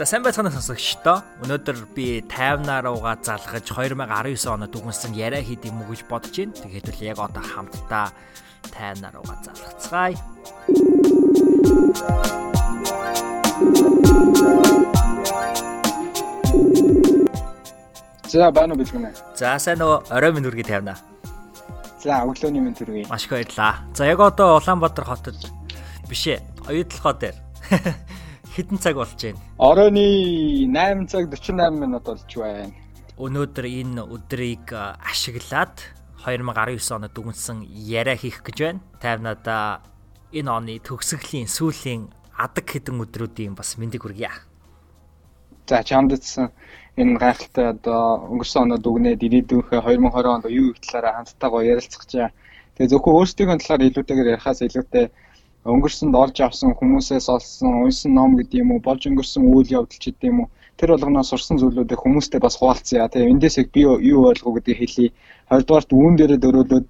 За сайн байцгаана сонсогчдоо. Өнөөдөр би 50 руугаа залгаж 2019 онод дүгнсэн яриа хийх юм уу гэж бодож байна. Тэгээд л яг одоо хамтдаа 50 руугаа залгацгаая. За байна уу бэлгэнэ. За сайн уу орой минь 50 наа. За өглөөний минь төргий. Маш их баярлаа. За яг одоо Улаанбаатар хотод биш ээ. Оюутлогоо дээр хэдэн цаг болж байна? Оройны 8 цаг 48 минут болж байна. Өнөөдөр энэ өдрийг ашиглаад 2019 онод дүгнсэн яриа хийх гэж байна. Тайвнада энэ оны төгсгөлийн сүүлийн адаг хэдэн өдрүүдийн бас мэндийг хүргье. За чамдсан энэ гайхалтай одоо өнгөрсөн оноо дүгнээд ирээдүйнхээ 2020 онд юу их талаараа хамтдаа ярилцах гэж. Тэгээ зөвхөн өөрсдийнхөө талаар илүүтэйгээр ярихаас илүүтэй өнгөрсөнд олж авсан хүмүүсээс олсон унсан ном гэдэг юм уу болж өнгөрсөн үйл явдал ч гэдэг юм уу тэр болгоноос сурсан зүйлүүдийг хүмүүстэй бас хуваалцъя тийм эндээс би юу ойлгоо гэдгийг хэлье 20 дугаарт үүн дээрээ дөрөөлөд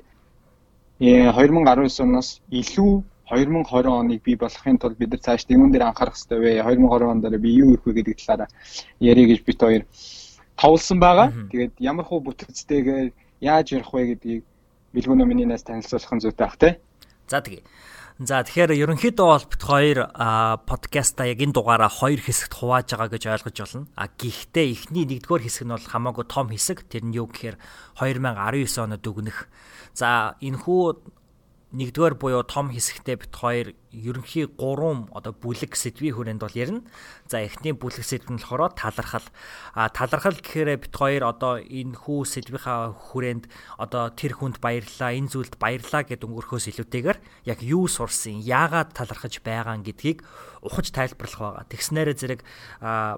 2019 оноос илүү 2020 оныг бий болохын тулд бид нар цааш юун дээр анхаарах хэрэгтэй вэ 2020 он дээр би юу хийх вэ гэдэг талаараа ярих гэж бит хоёр товлсон байгаа. Тэгээд ямар хуу бүтэцтэйгээр яаж ярих вэ гэдгийг бэлгүүнөө миний нас танилцуулах нь зүйтэй ах тий. За тэгье. За тэгэхээр ерөнхийдөө бол бит хоёр подкаста яг энэ дугаараа хоёр хэсэгт хувааж байгаа гэж ойлгож байна. А гэхдээ эхний нэгдүгээр хэсэг нь бол хамаагүй том хэсэг. Тэр нь юу гэхээр 2019 онд дүгнэх. За энэ хүү нэгдүгээр буюу том хэсэгтээ бит хоёр ерөнхий 3 одоо бүлэг сэдвийн хүрээнд бол ярина. За эхний бүлэг сэдв нь болохоор талархал. А талархал гэхээр бит хоёр одоо энэ хүү сэдвийнхаа хүрээнд одоо тэр хүнд баярлалаа, энэ зүйлд баярлалаа гэд өнгөрөхөөс илүүтэйгээр яг юу сурсан, яагаад талархаж байгаа гэдгийг ухаж тайлбарлах байгаа. Тэгснээрээ зэрэг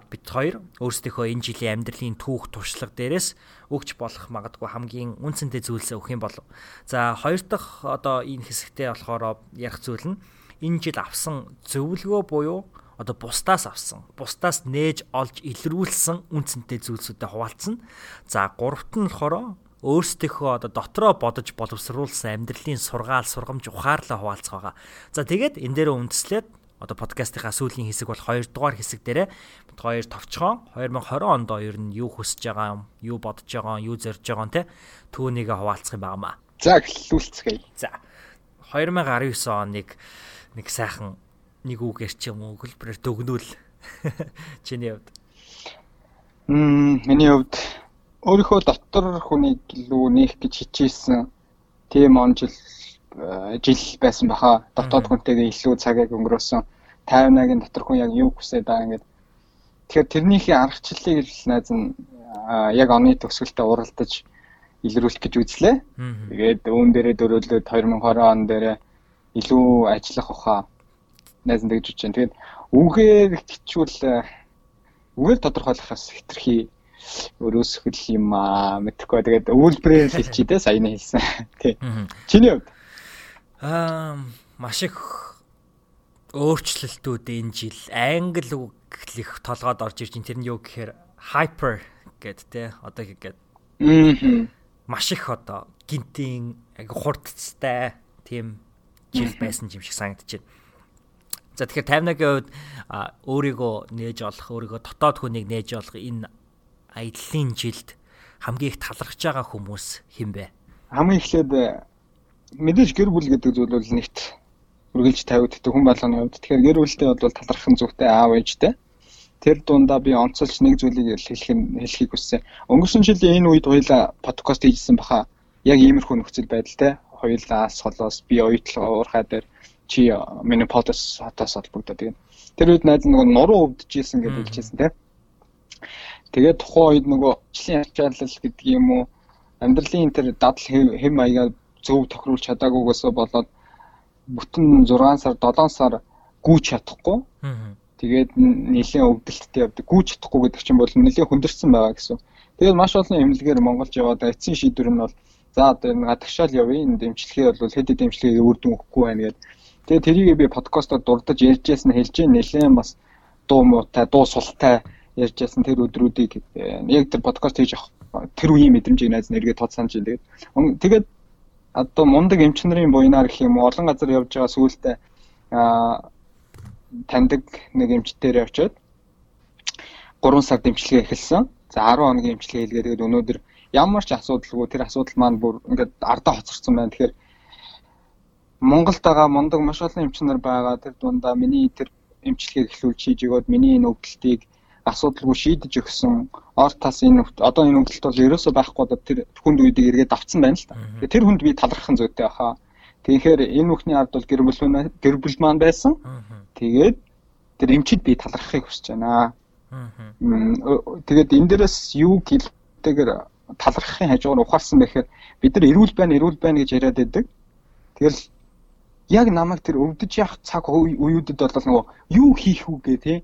бит хоёр өөрсдийнхөө энэ жилийн амьдралын түүх туршлага дээрээс өгч болох магадгүй хамгийн үнцэнтэй зүйлсээ өгөх юм болов. За хоёр дахь одоо энэ хэсэгтээ болохоор ярих зүйл нь энэ жил авсан зөвлөгөө буюу одоо бусдаас авсан, бусдаас нээж олж илрүүлсэн үнцэнтэй зүйлсүүдэд хуваалцсан. За гуравт нь болохоор өөрсдийнхөө одоо дотроо бодож боловсруулсан амьдралын сургаал, сургамж ухаарлаа хуваалцах байгаа. За тэгээд энэ дээр үндэслээд одоо подкастынхаа сүүлийн хэсэг бол 2 дугаар хэсэг дээрээ хоёр товчхон 2020 онд ер нь юу хүсэж байгаа юм, юу бодож байгаа юу зорж байгаа юм те түүнийгээ хуваалцах юм байнамаа. За эхлүүлцгээе. За 2019 оныг нэг сайхан нэг үгээр ч юм уу хөлбрээр дөгнүүл чиний хувьд. Мм миний хувьд өөрийнхөө дотор хүнийг илүү нээх гэж хичээсэн тийм он жил жил байсан баха. Дотоод хүнтэйгээ илүү цагийг өнгөрөөсөн 50-аагийн дотор хүн яг юу хүсээд байгаа ингээд тэгэхээр тэрнийхээ аргачлалыг л найз нь яг оны төгсгөлтөд уралдаж илрүүлэх гэж үзлээ. Тэгээд үүн дээрээ дөрөөлөд 2020 он дээрээ илүү ажиллах ухаа найз нь тэгж үж чинь. Тэгээд үгээр хичүүл үгээр тодорхойлохоос хитрхи өрөөсгөл юм аа мэдхгүй. Тэгээд үйлбэрээр хэлчихье те саяны хэлсэн. Тий. Чиний хувьд Аа маш их өөрчлөлтүүд энэ жил англи үглэх толгойд орж ирж байна. Тэр нь юу гэхээр hyper гэд те одоо гээд маш их одоо гинтийн хурдцтай тийм жил байсан юм шиг байна. За тэгэхээр таймнагийн хувьд өөрийгөө нээж олох, өөрийгөө дотоод хүнийг нээж олох энэ аяллаа жилд хамгийн их талархж байгаа хүмүүс хэн бэ? Хамгийн эхлээд мэдээж гэр бүл гэдэг зүйл бол нэгт үргэлж тавигддаг хүн болгоны хувьд. Тэгэхээр гэр бүлтэй бол талархах зүйтэй аав ээжтэй. Тэр дундаа би онцолж нэг зүйлийг хэлэх хэлхийг хүссэн. Өнгөрсөн жилийн энэ үед хоёлаа подкаст хийжсэн баха. Яг иймэрхүү нөхцөл байдалтай. Хоёлаас холоос би оюутлага уурхай дээр чи миний подкаст хатаас холбогдоод тийм. Тэр үед найз нөгөө нуруу өвдөж исэн гэж хэлчихсэн тийм. Тэгээд тухайн үед нөгөө жилийн ачаалал гэдэг юм уу амьдралын тэр дадал хэм маягаар зөв тохируулж чадаагүйгээс болоод бүтэн 6 сар 7 сар гүйж чадахгүй. Тэгээд нэлийн өвдөлттэй явдаг. Гүйж чадахгүй гэдэг чинь бол нэлийн хүндэрсэн байгаа гэсэн. Тэгээд маш олон эмнэлгээр Монголд яваад эцсийн шийдвэр нь бол за одоо энэ гадагшаал явъя. Энэ дэмжлэгээ бол хэд хэд дэмжлэгээ үр дүн өгөхгүй байна гэдэг. Тэгээд тэрийг би подкастаар дурдж ярьжсэн хэлж нэлээд бас дуу муутай, дуу султай ярьжсэн тэр өдрүүдийг яг тэр подкаст хийж авах тэр үеийн мэдрэмжийг найз нэргээ тооцоолж байна. Тэгээд тэгээд одоо мундаг эмч нарын буйнаар гэх юм олон газар явж байгаа сүултээ таньдаг нэг эмчтэр очиод 3 сар дэмжлэгээ эхэлсэн. За 10 хоногийн эмчилгээ хийлгээ тэгээд өнөөдөр ямар ч асуудалгүй тэр асуудал маань бүр ингээд ардаа хоцорсон байна. Тэгэхээр Монголд байгаа мундаг маш олон эмчнэр байгаа. Тэр дундаа миний тэр эмчилгээг эхлүүлж хийж өгөөд миний энэ өвдөлтийг асуудалгүй шийдэж өгсөн ор тас энэ одоо энэ өвдөлт бол ерөөсөө байхгүй одоо тэр хүнд үедийг эргээд авцсан байна л та. Тэгээ тэр хүнд би талархах зүйтэй баха. Тэгэхээр энэ бүхний ард бол гэр бүл гэр бүл маань байсан. Тэгээд тэр эмчид би талархахыг хүсэж байна. Тэгээд энэ дээрээс юу гэлтэйгээр талархахын хажуугаар ухаарсан байхээр бид нар эрүүл байна, эрүүл байна гэж яриад байдаг. Тэгэл яг намайг тэр өвдөж явах цаг үеүүдэд бол нөгөө юу хийх үгээ тий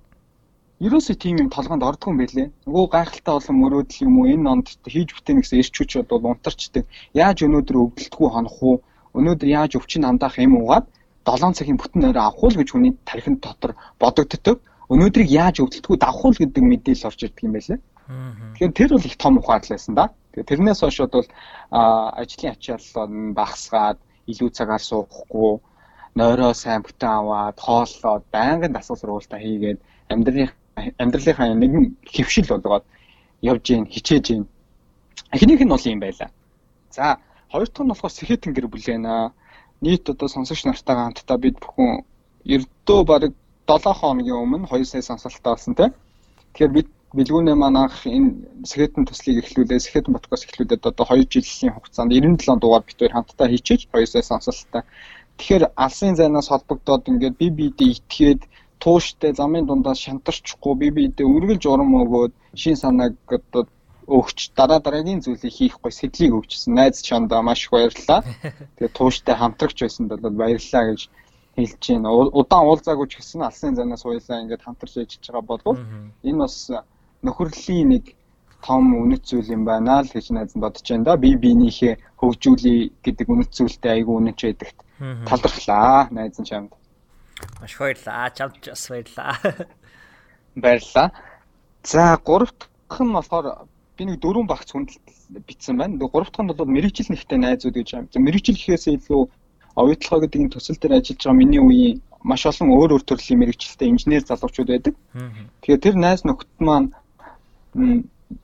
Ерөөсөө тийм юм толгонд ордгүй юм байлээ. Нөгөө гайхалтай болон мөрөөдөл юм уу энэ онд хийж бүтээн гэсэн эрчүүч бол унтарчдаг. Яаж өнөөдөр өвдөлтгүй хонох уу? Өнөөдөр яаж өвчин хандах юм уугаад 7 цагийн бүтэн нойроо авах уу гэж хүний тархинд дотор бодогддог. Өнөөдрийг яаж өвдөлтгүй давах уу гэдэг мэдээлэл орж ирдэг юм байлээ. Тэгэхээр тэр бол их том ухаал байсан да. Тэгээ тэрнээс хойш бол ажлын ачаалал нь багасгаад илүү цагаар суухгүй нойроо сайн бүтэн аваад хооллоод байнгын дасгал сургуультаа хийгээд амьдралын амьдралынхаа нэгэн хөвшил болгоод явж гин хичээж гин. Эхнийх нь бол юм байла. За хоёр дахь нь болохоор сэхэтэн гэр бүл байна. Нийт одоо сонсогч нартайгаа хамтдаа бид бүхэн ердөө бараг 7 хоногийн өмнө 2 сая сонсолттой болсон тийм. Тэгэхээр бид бэлгүүнээ маань анх энэ сэхэтэн төслийг эхлүүлээ. Сэхэтэн подкаст эхлүүлээд одоо 2 жилийн хугацаанд 97 дугаар хоёр хамтдаа хийчихэж 2 сая сонсолттой. Тэгэхээр алсын зайнаас холбогдоод ингээд би бидэд итгээд тууштай замын дундаас шантарчихгүй би бидэд үргэлж урам өгөөд шин санааг одоо өгч дараа дараагийн зүйлийг хийхгүй сэтлийг өгчсөн. Найз чандаа маш их баярлалаа. Тэгээ тууштай хамтрагч байсан бол баярлалаа гэж хэлж байна. Удаан уулзаагүй ч гэсэн алсын занаас уйлаа ингээд хамтарч ажиллаж байгаа болов энэ бас нөхөрлийн нэг том үнэт зүйл юм байна л гэж найз нь бодож байна да. Би биенийхээ хөгжүүлээ гэдэг үнэт зүйлтэй айгүй үнэнч байдагт талархлаа найз нь чамд. Маш баярлаа. Чамд бас баярлаа. Баярлаа. За гурав дахь нь болохоор би нэг дөрвөн багц хүнд бичсэн байна. Гурав дахь нь бол мэрэгжил нэгтэй найзууд гэж юм. Мэрэгжил гэхээс илүү оюутлага гэдэг энэ төсөл дээр ажиллаж байгаа миний үеийн маш олон өөр өөр төрлийн мэрэгчлэлтэй инженер залуучууд байдаг. Тэгэхээр тэр найз нөхд маань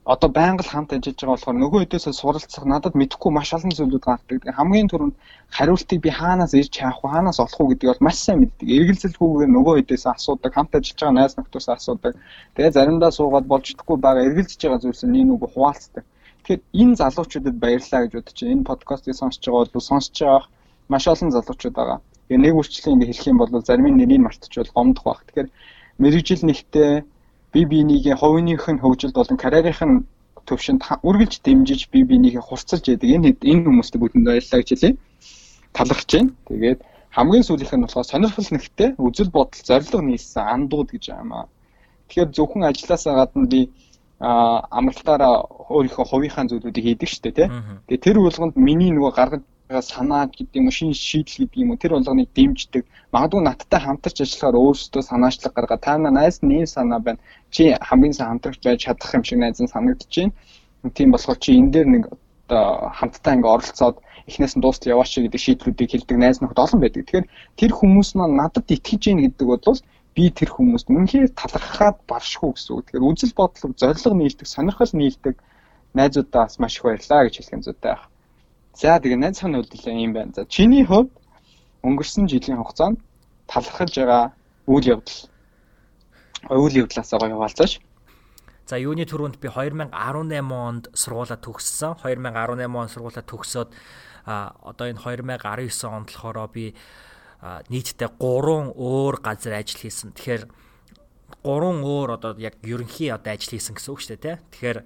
одоо байнга л хамт ажиллаж байгаа болохоор нөгөө хэдээс суралцах надад мэдэхгүй маш олон зүйлүүд гардаг. Хамгийн түрүүнд хариултыг би хаанаас ирж хаах вэ, хаанаас олох вэ гэдгийг бол маш сайн мэддэг. Эргэлзэлгүйгээр нөгөө хэдээс асуудаг, хамт ажиллаж байгаа найз нөхдөс асуудаг. Тэгээ заримдаа суугаад болж чадахгүй байгаа эргэлзэж байгаа зүйлс нь нөгөө хуваалцдаг. Тэгэхээр энэ залуучуудад баярлалаа гэж бодож байна. Энэ подкастыг сонсож байгаа бол сонсож байгаа маш олон залуучууд байгаа. Тэгээ нэг үрчлэн ингэ хэлэх юм бол зарим нэрийг мартчихвол гомдох байх. Тэгэхээр мэрэгжил нэгтэй би бинийгээ хувийнх нь хөгжилд болон карьерийнх нь төвшөнд үргэлж дэмжиж би бинийгээ хурцлж яадаг. Энэ энэ хүмүүстээ бүтэнд баярлалаа гэж хэлье. Талархаж байна. Тэгээд хамгийн сүүлийнх нь болохоор сонирхол нэгтэй үзэл бодол зориг нийлсэн андууд гэж байна. Тэгэхээр зөвхөн ажилласаа гадна би а амралтаараа өөрийнхөө хувийнхаа зүйлүүдийг хийдэг шүү дээ тий. Тэгээ тэр болгонд миний нөгөө гаргаж санаа гэдэг юм уу шин шийдэл гэдэг юм уу тэр болгоныг дэмждэг магадгүй надтай хамтарч ажиллахаар өөрсдөө санаачлаг гаргаад та найз нэг санаа байна чи хамгийн сайн хамтрагч байж чадах юм шиг найз нь санагдаж байна тийм болохоор чи энэ дээр нэг одоо хамтдаа ингээ оролцоод эхнээс нь дуустал яваач гэдэг шийдлүүдийг хэлдэг найз нөхд олон байдаг тэгэхээр тэр хүмүүс маань надад итгэж гин гэдэг бол би тэр хүмүүст үнэхээр талархаад баршгүй гэсэн үг. Тэгэхээр үзэл бодлого, зориг нийлдэг, сонирхол нийлдэг найзуудаас маш их баярлаа гэж хэлэх юм зүйтэй байна. За тэгээ найз хань үйлдэл юм байна. За чиний хувьд өнгөрсөн жилийн хугацаанд талархаж байгаа үйл явдал үйл явдлаасаа гоё хаваалцаач. За юуны түрүүнд би 2018 онд сургуулаа төгссөн. 2018 онд сургуулаа төгсөөд одоо энэ 2019 онд болохоор би нийтдээ 3 өөр газар ажил хийсэн. Тэгэхээр 3 өөр одоо яг ерөнхий одоо ажил хийсэн гэсэн үг шүү дээ, тий. Тэгэхээр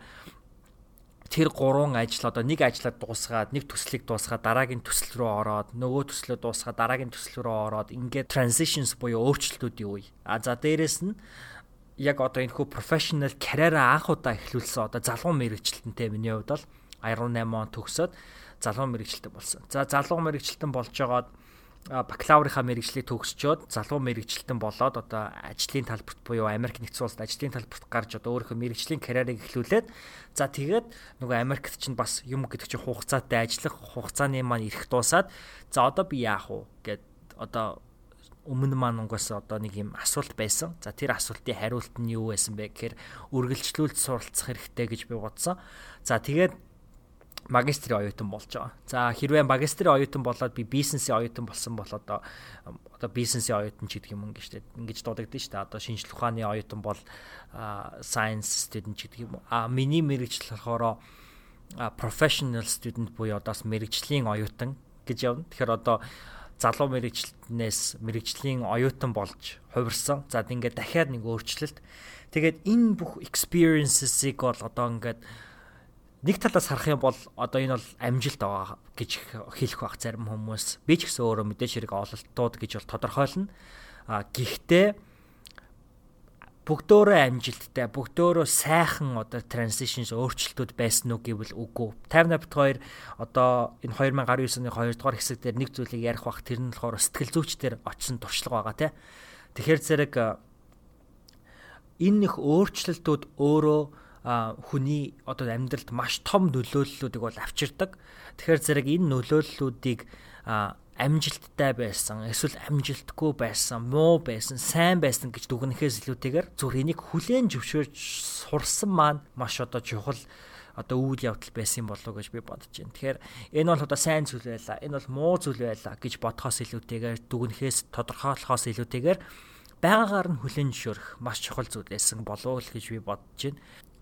тэр гурван ажил одоо нэг ажлаа дуусгаад нэг төслийг дуусгаад дараагийн төсөл рүү ороод нөгөө төслөө дуусгаад дараагийн төсөл рүү ороод ингээд transitions буюу өөрчлөлтүүдийн үе. А за дээрэс нь яг одоо энэ хөө professional career-а анх удаа эхлүүлсэн одоо залуу мэрэгчлэнтэй миний хувьд бол 18 он төгсөөд залуу мэрэгчлэлтэн болсон. За залуу мэрэгчлэлтэн болж байгаад бакалаврынхаа мэрэгжлийг төгсчөөд залуу мэрэгчлэлтэн болоод одоо ажлын талбарт буюу Америк нэгдсэн улсад ажлын талбарт гарч одоо өөрийнхөө мэрэгжлийн карьерийг эхлүүлээд за тэгээд нөгөө Америкт чинь бас юм гэдэг чинь хугацаатай ажиллах хугацааны маань ирэх дуусаад за одоо би яах вэ гэд одоо өмнө маань угаас одоо нэг юм асуулт байсан. За тэр асуултын хариулт нь юу байсан бэ гэхээр үргэлжлүүлж суралцах хэрэгтэй гэж би бодсон. За тэгээд магистрийн оюутан болж байгаа. За хэрвээ магистрийн оюутан болоод би бизнесийн оюутан болсон бол одоо одоо бизнесийн оюутан ч гэдэг юм ингэж ингэж дуудагдсан дээ. Одоо шинжлэх ухааны оюутан бол science student ч гэдэг юм. А миний мэрэгжил болохоор professional student буюу одоос мэрэгжлийн оюутан гэж явна. Тэгэхээр одоо залуу мэрэгчлэнээс мэрэгжлийн оюутан болж хувирсан. За ингээд дахиад нэг өөрчлөлт. Тэгээд энэ бүх experiences-ийг бол одоо ингээд нэг талаас харах юм бол одоо энэ бол амжилт байгаа гэж хэлэх байх зарим хүмүүс. Би ч гэсэн өөрөө мэдээж хэрэг ололтууд гэж бол тодорхойлно. А гэхдээ бүгдөөрөө амжилттай, бүгдөөрөө сайхан одоо transitions өөрчлөлтүүд байсан уу гэвэл үгүй. 58 2 одоо энэ 2019 оны 2 дугаар хэсэг дээр нэг зүйлийг ярих бах тэр нь болохоор сэтгэл зүйчдэр очсон туршлага байгаа тий. Тэгэхээр зэрэг энэ их өөрчлөлтүүд өөрөө хүний одоо амьдралд маш том нөлөөллүүдийг бол авчирдаг. Тэгэхээр зэрэг энэ нөлөөллүүдийг амжилттай байсан эсвэл амжилтгүй байсан муу байсан сайн байсан гэж дүгнэхээс илүүтэйгээр зүгээр энийг хүлээн зөвшөөрж сурсан маань маш одоо чухал одоо үйл явдал байсан болов гэж би бодож байна. Тэгэхээр энэ бол одоо сайн зүйл байлаа. Энэ бол муу зүйл байлаа гэж бодхоос илүүтэйгээр дүгнэхээс тодорхойлохоос илүүтэйгээр байгаагаар нь хүлэн зөвшөөрөх маш чухал зүйл байсан болов уу гэж би бодож байна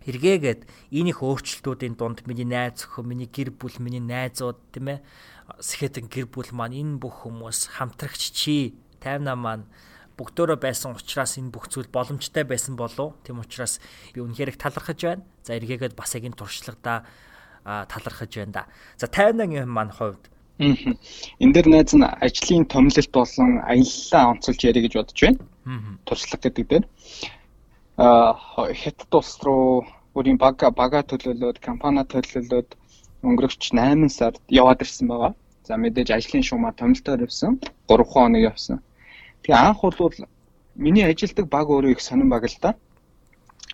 эргээгээд энэ их өөрчлөлтүүдийн дунд миний найз өхөө, миний гэр бүл, миний найзууд тийм ээ сэхэтэн гэр бүл маань энэ бүх хүмүүс хамтрагч чи 58 маань бүгдөө байсан учраас энэ бүх зүйл боломжтой байсан болов. Тийм учраас би үнэхээр их талархаж байна. За эргээгээд бас яг энэ туршлагадаа талархаж байна да. За 58 маань хувьд энэ дээр найз нь ажлын томилолт болон аяллаа онцолж ярих гэж бодож байна. Туршлага гэдэг дээр а хятад улс руу бүрийн бага бага төлөөлөөд компани төлөөлөөд өнгөрөгч 8 сард яваад ирсэн байгаа. За мэдээж ажлын шугамар томилтоор явсан. 3 хоног явсан. Тэгээ анх бол миний ажилдаг баг өөрөө их сонирн баг л да.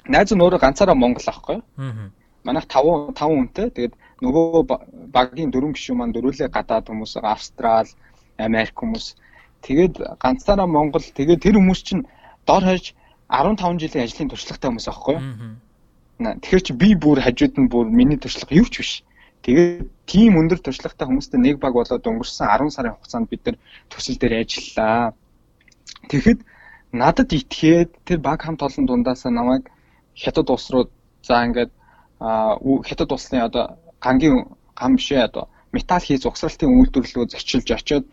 Найз нь өөрөө ганцаараа Монгол аахгүй. Аа. Манайх 5 5 хүнтэй. Тэгээд нөгөө багийн дөрвөн гишүүн маань дөрүлээ гадаад хүмүүс Австрал, Америк хүмүүс. Тэгээд ганцаараа Монгол тэгээд тэр хүмүүс чинь дор хаяж 15 жилийн ажлын туршлагатай хүмүүс аахгүй. Аа Тэгэхээр чи би бүр хажууд нь бүр миний туршлага юу ч биш. Тэгээд тийм өндөр туршлагатай хүмүүстэй нэг баг болоод өнгөрсөн 10 сарын хугацаанд бид нар төсөл дээр ажиллалаа. Тэгэхэд надад итгээд тэр баг хамт олон дундаас намайг хятад улс руу за ингээд хятад улсны одоо гангийн гам бишээ одоо металл хийж угсралтын үйлдвэрлэлөө зочилж очиод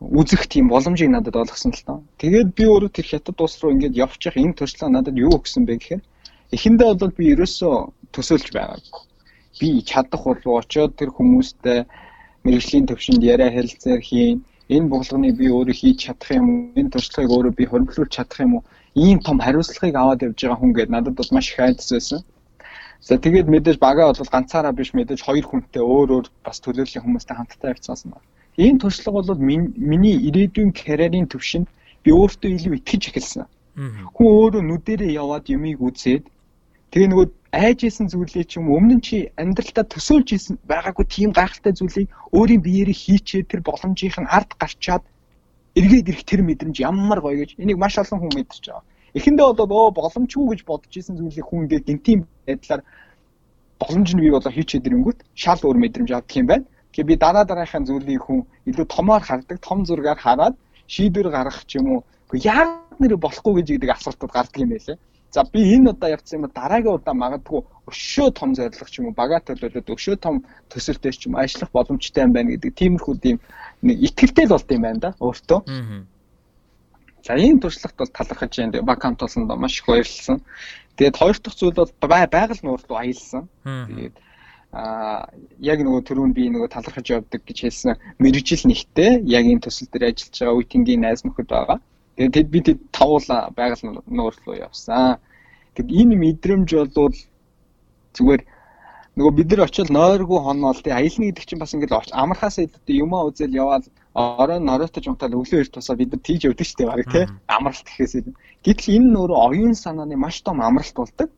үзэх тийм боломжийг надад олгосон л тоо. Тэгээд би өөрөө тэр хятад улс руу ингээд явчих энэ туршлага надад юу өгсөн бэ гэхээр Эхэндээ бол би ерөөсөө төсөөлж байгаагүй. Би чадах болов очоод тэр хүмүүстэй мэрэгжлийн төвшөнд яриа хэлцээр хийн. Энэ булганыг би өөрөө хийж чадах юм уу? Энэ туршлагыг өөрөө би хөрвүүлж чадах юм уу? Ийм том хариуцлагыг аваад явж байгаа хүн гээд надад бол маш их айдас байсан. За тэгээд мэдээж багаа бол ганцаараа биш мэдээж хоёр хүнтэй өөр өөр бас төлөөллийн хүмүүстэй хамтдаа явцсан байна. Энэ туршлага бол миний ирээдүйн карьерийн төвшөнд би өөртөө илүү итгэж эхэлсэн. Хүн өөрөө нүдэрээ яваад юмыг үзээд Тэгээ нөгөө айж исэн зүйлээ ч юм өмнө нь чи амьдралдаа төсөөлж исэн байгаагүй тийм гайхалтай зүйлийг өөрийн биеэрээ хийчээ тэр боломжийнх нь ард гарчаад эргээд ирэх тэр мэдрэмж ямар гоё гэж энийг маш олон хүн мэдэрч байгаа. Эхэндээ бол оо боломжгүй гэж бодож исэн зүйлийг хүн ингээд гинтийн байдлаар боломж нь бий болоо хийчээд ирэнгүүт шал өөр мэдрэмж авдаг юм байна. Тэгэхээр би дараа дараагийн зүйлийг хүн илүү томоор хардаг, том зургаар хараад шийдвэр гаргах ч юм уу. Яг нэр болохгүй гэж гэдэг асуултууд гардаг юм байлээ. За би энэ удаа явцсан юм дараагийн удаа магадгүй өшөө том зорилго ч юм уу багаа төлөвлөд өшөө том төсөлтэй ч юм ажиллах боломжтой юм байна гэдэг тиймэрхүү тийм нэг ихтгэлтэй л болд юм байна да өөртөө. За ийм туршлагт бол талархаж байна. Болсон доо маш их баярлсан. Тэгээд хоёр дахь зүйл бол байгаль нуур руу аялсан. Тэгээд а яг нөгөө түрүүн би нөгөө талархаж явдаг гэж хэлсэн мэрэгжил нэгтэй яг энэ төсөл дээр ажиллаж байгаа үеийнгийн найз нөхөд байгаа. Тэгээд бид тавуулаа байгаль нуур руу явсан. Тэгэд энэ мэдрэмж бол зүгээр нөгөө бид нар очил нойргүй хоноол тий аялна гэдэг чинь бас ингээл амархаас илүүтэй юмаа үзэл яваад орой норойтож унтаад өглөө эрт тусаа бид нар тийж явдаг шүү дээ баг тий амралт гэхээс илүү. Гэтэл энэ нөр оюун санааны маш том амралт болдог.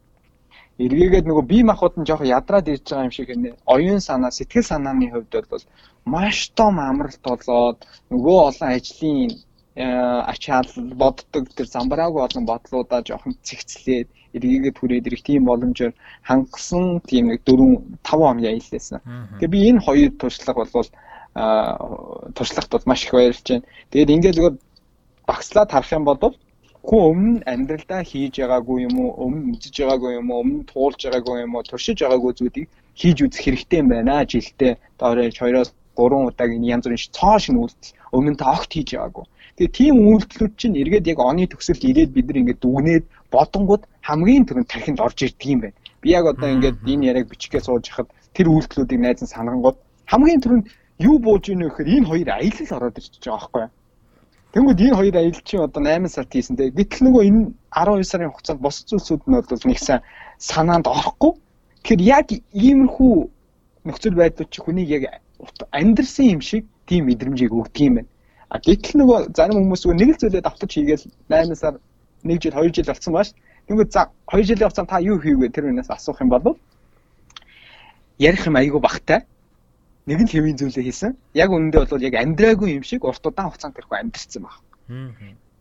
Эргээгээд нөгөө бие махбод нь жоохон ядраад ирж байгаа юм шиг нэ. Оюун санаа, сэтгэл санааны хувьд бол маш том амралт болоод нөгөө олон ажлын ачаал боддог тэр замбраагүй олон бодлуудаа жоохон цэгцлээд эргээгээд хүрээд ирэх тийм боломжоор хангасан тийм нэг 4 5 он яйлсан. Тэгээ би энэ хоёр туршлага бол туршлагт бол маш их баярлж байна. Тэгээд ингээд зүгээр багслаад харах юм бол хүн өмнө амьдралдаа хийж байгаагүй юм уу, өмнө үзэж байгаагүй юм уу, өмнө туулж байгаагүй юм уу, туршиж байгаагүй зүйлийг хийж үзэх хэрэгтэй юм байна. Жилдээ доорож 2-оос 3 удаагийн янз бүрийн цоо шиг үйлдэл өмнө та огт хийж байгаагүй. Тэгээ тийм үйлдэлүүд чинь эргээд яг оны төгсөлд ирээд бид нар ингээд дүгнээд бодонгууд хамгийн түрүүнд тархинд орж ирдэг юм байна. Би яг одоо ингээд энэ яриаг бичгээ сууж хахад тэр үйлдэлүүдийг найз нь санангууд хамгийн түрүүнд юу бууж ийнө гэхээр энэ хоёр аялал ороод ирчихэж байгаа байхгүй юу? Тэнгүүд энэ хоёр аялал чинь одоо 8 сард хийсэн те. Гэтэл нөгөө энэ 12 сарын хугацаанд бос зүйлсүүд нь бол нэг сайн санаанд орохгүй. Тэгэхээр яг иймэрхүү нөхцөл байдлууд чи хүнийг яг амьдрсан юм шиг тийм мэдрэмжийг өгдөг юм байна. А гэтэл нөгөө зарим хүмүүс нэг л зүйлээ давтаж хийгээл 8 сар 1 жил 2 жил болсон baаш. Тэнгүүд за 2 жилийн хугацаанд та юу хийвэ тэр үнээс асуух юм бол ярих юм айгүй багтай нэг нь хэвийн зүйлээ хийсэн. Яг үнэндээ бол яг амьдраагүй юм шиг урт удаан хугацаанд тэрхүү амьдрсан баг.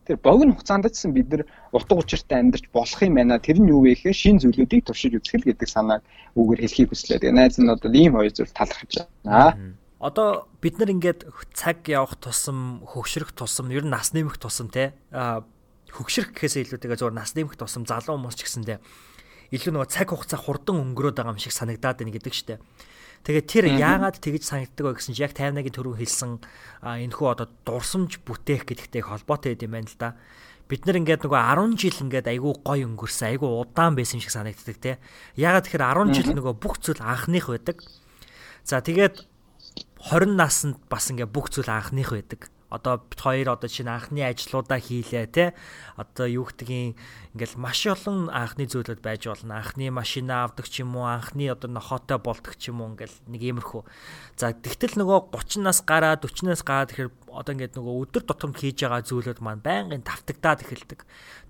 Тэр богино хугацаанд ч гэсэн бид нар утга учиртай амьдарч болох юм байна. Тэр нь юу вэ гэхээр шин зүйлүүдийг туршиж үзэх л гэдэг санааг үгээр хэлхийг хүслээ. Тэгээ найз нь бол ийм хоёр зүйл талархаж байна. Одоо бид нар ингээд цаг явах тусам, хөгшрөх тусам, ер нь нас нэмэх тусам те хөгшрөх гэхээсээ илүүтэйгээ зөвхөн нас нэмэх тусам залуу хүмүүс ч гэсэндээ илүү нөгөө цаг хугацаа хурдан өнгөрөөд байгаа юм шиг санагдаад байна гэдэг чтэй. Тэгээд тэр яагаад тэгж санагддаг вэ гэсэн чинь яг 50-аагийн төрөв хэлсэн энэхүү одоо дурсамж бүтээх гэдэгтэй холбоотой юм байна л да. Бид нар ингээд нөгөө 10 жил ингээд айгүй гой өнгөрсөн, айгүй удаан байсан шиг санагддаг те. Яагаад тэгэхээр 10 жил нөгөө бүх зүйл анхных байдаг. За тэгээд 20 наснд бас ингээд бүх зүйл анхных байдаг. Одоо бит хоёр одоо чинь анхны ажлуудаа хийлээ те одоо юу гэдгийг ингээл маш олон анхны зүйлүүд байж болно. Анхны машина авдаг ч юм уу анхны одоо нохотой болдог ч юм уу ингээл нэг иймэрхүү. За тэгтэл нөгөө 30 нас гараад 40 нас гараад тэгэхээр одоо ингээд нөгөө өдөр тутамд хийж байгаа зүйлүүд маань байнгын тавтагдаад эхэлдэг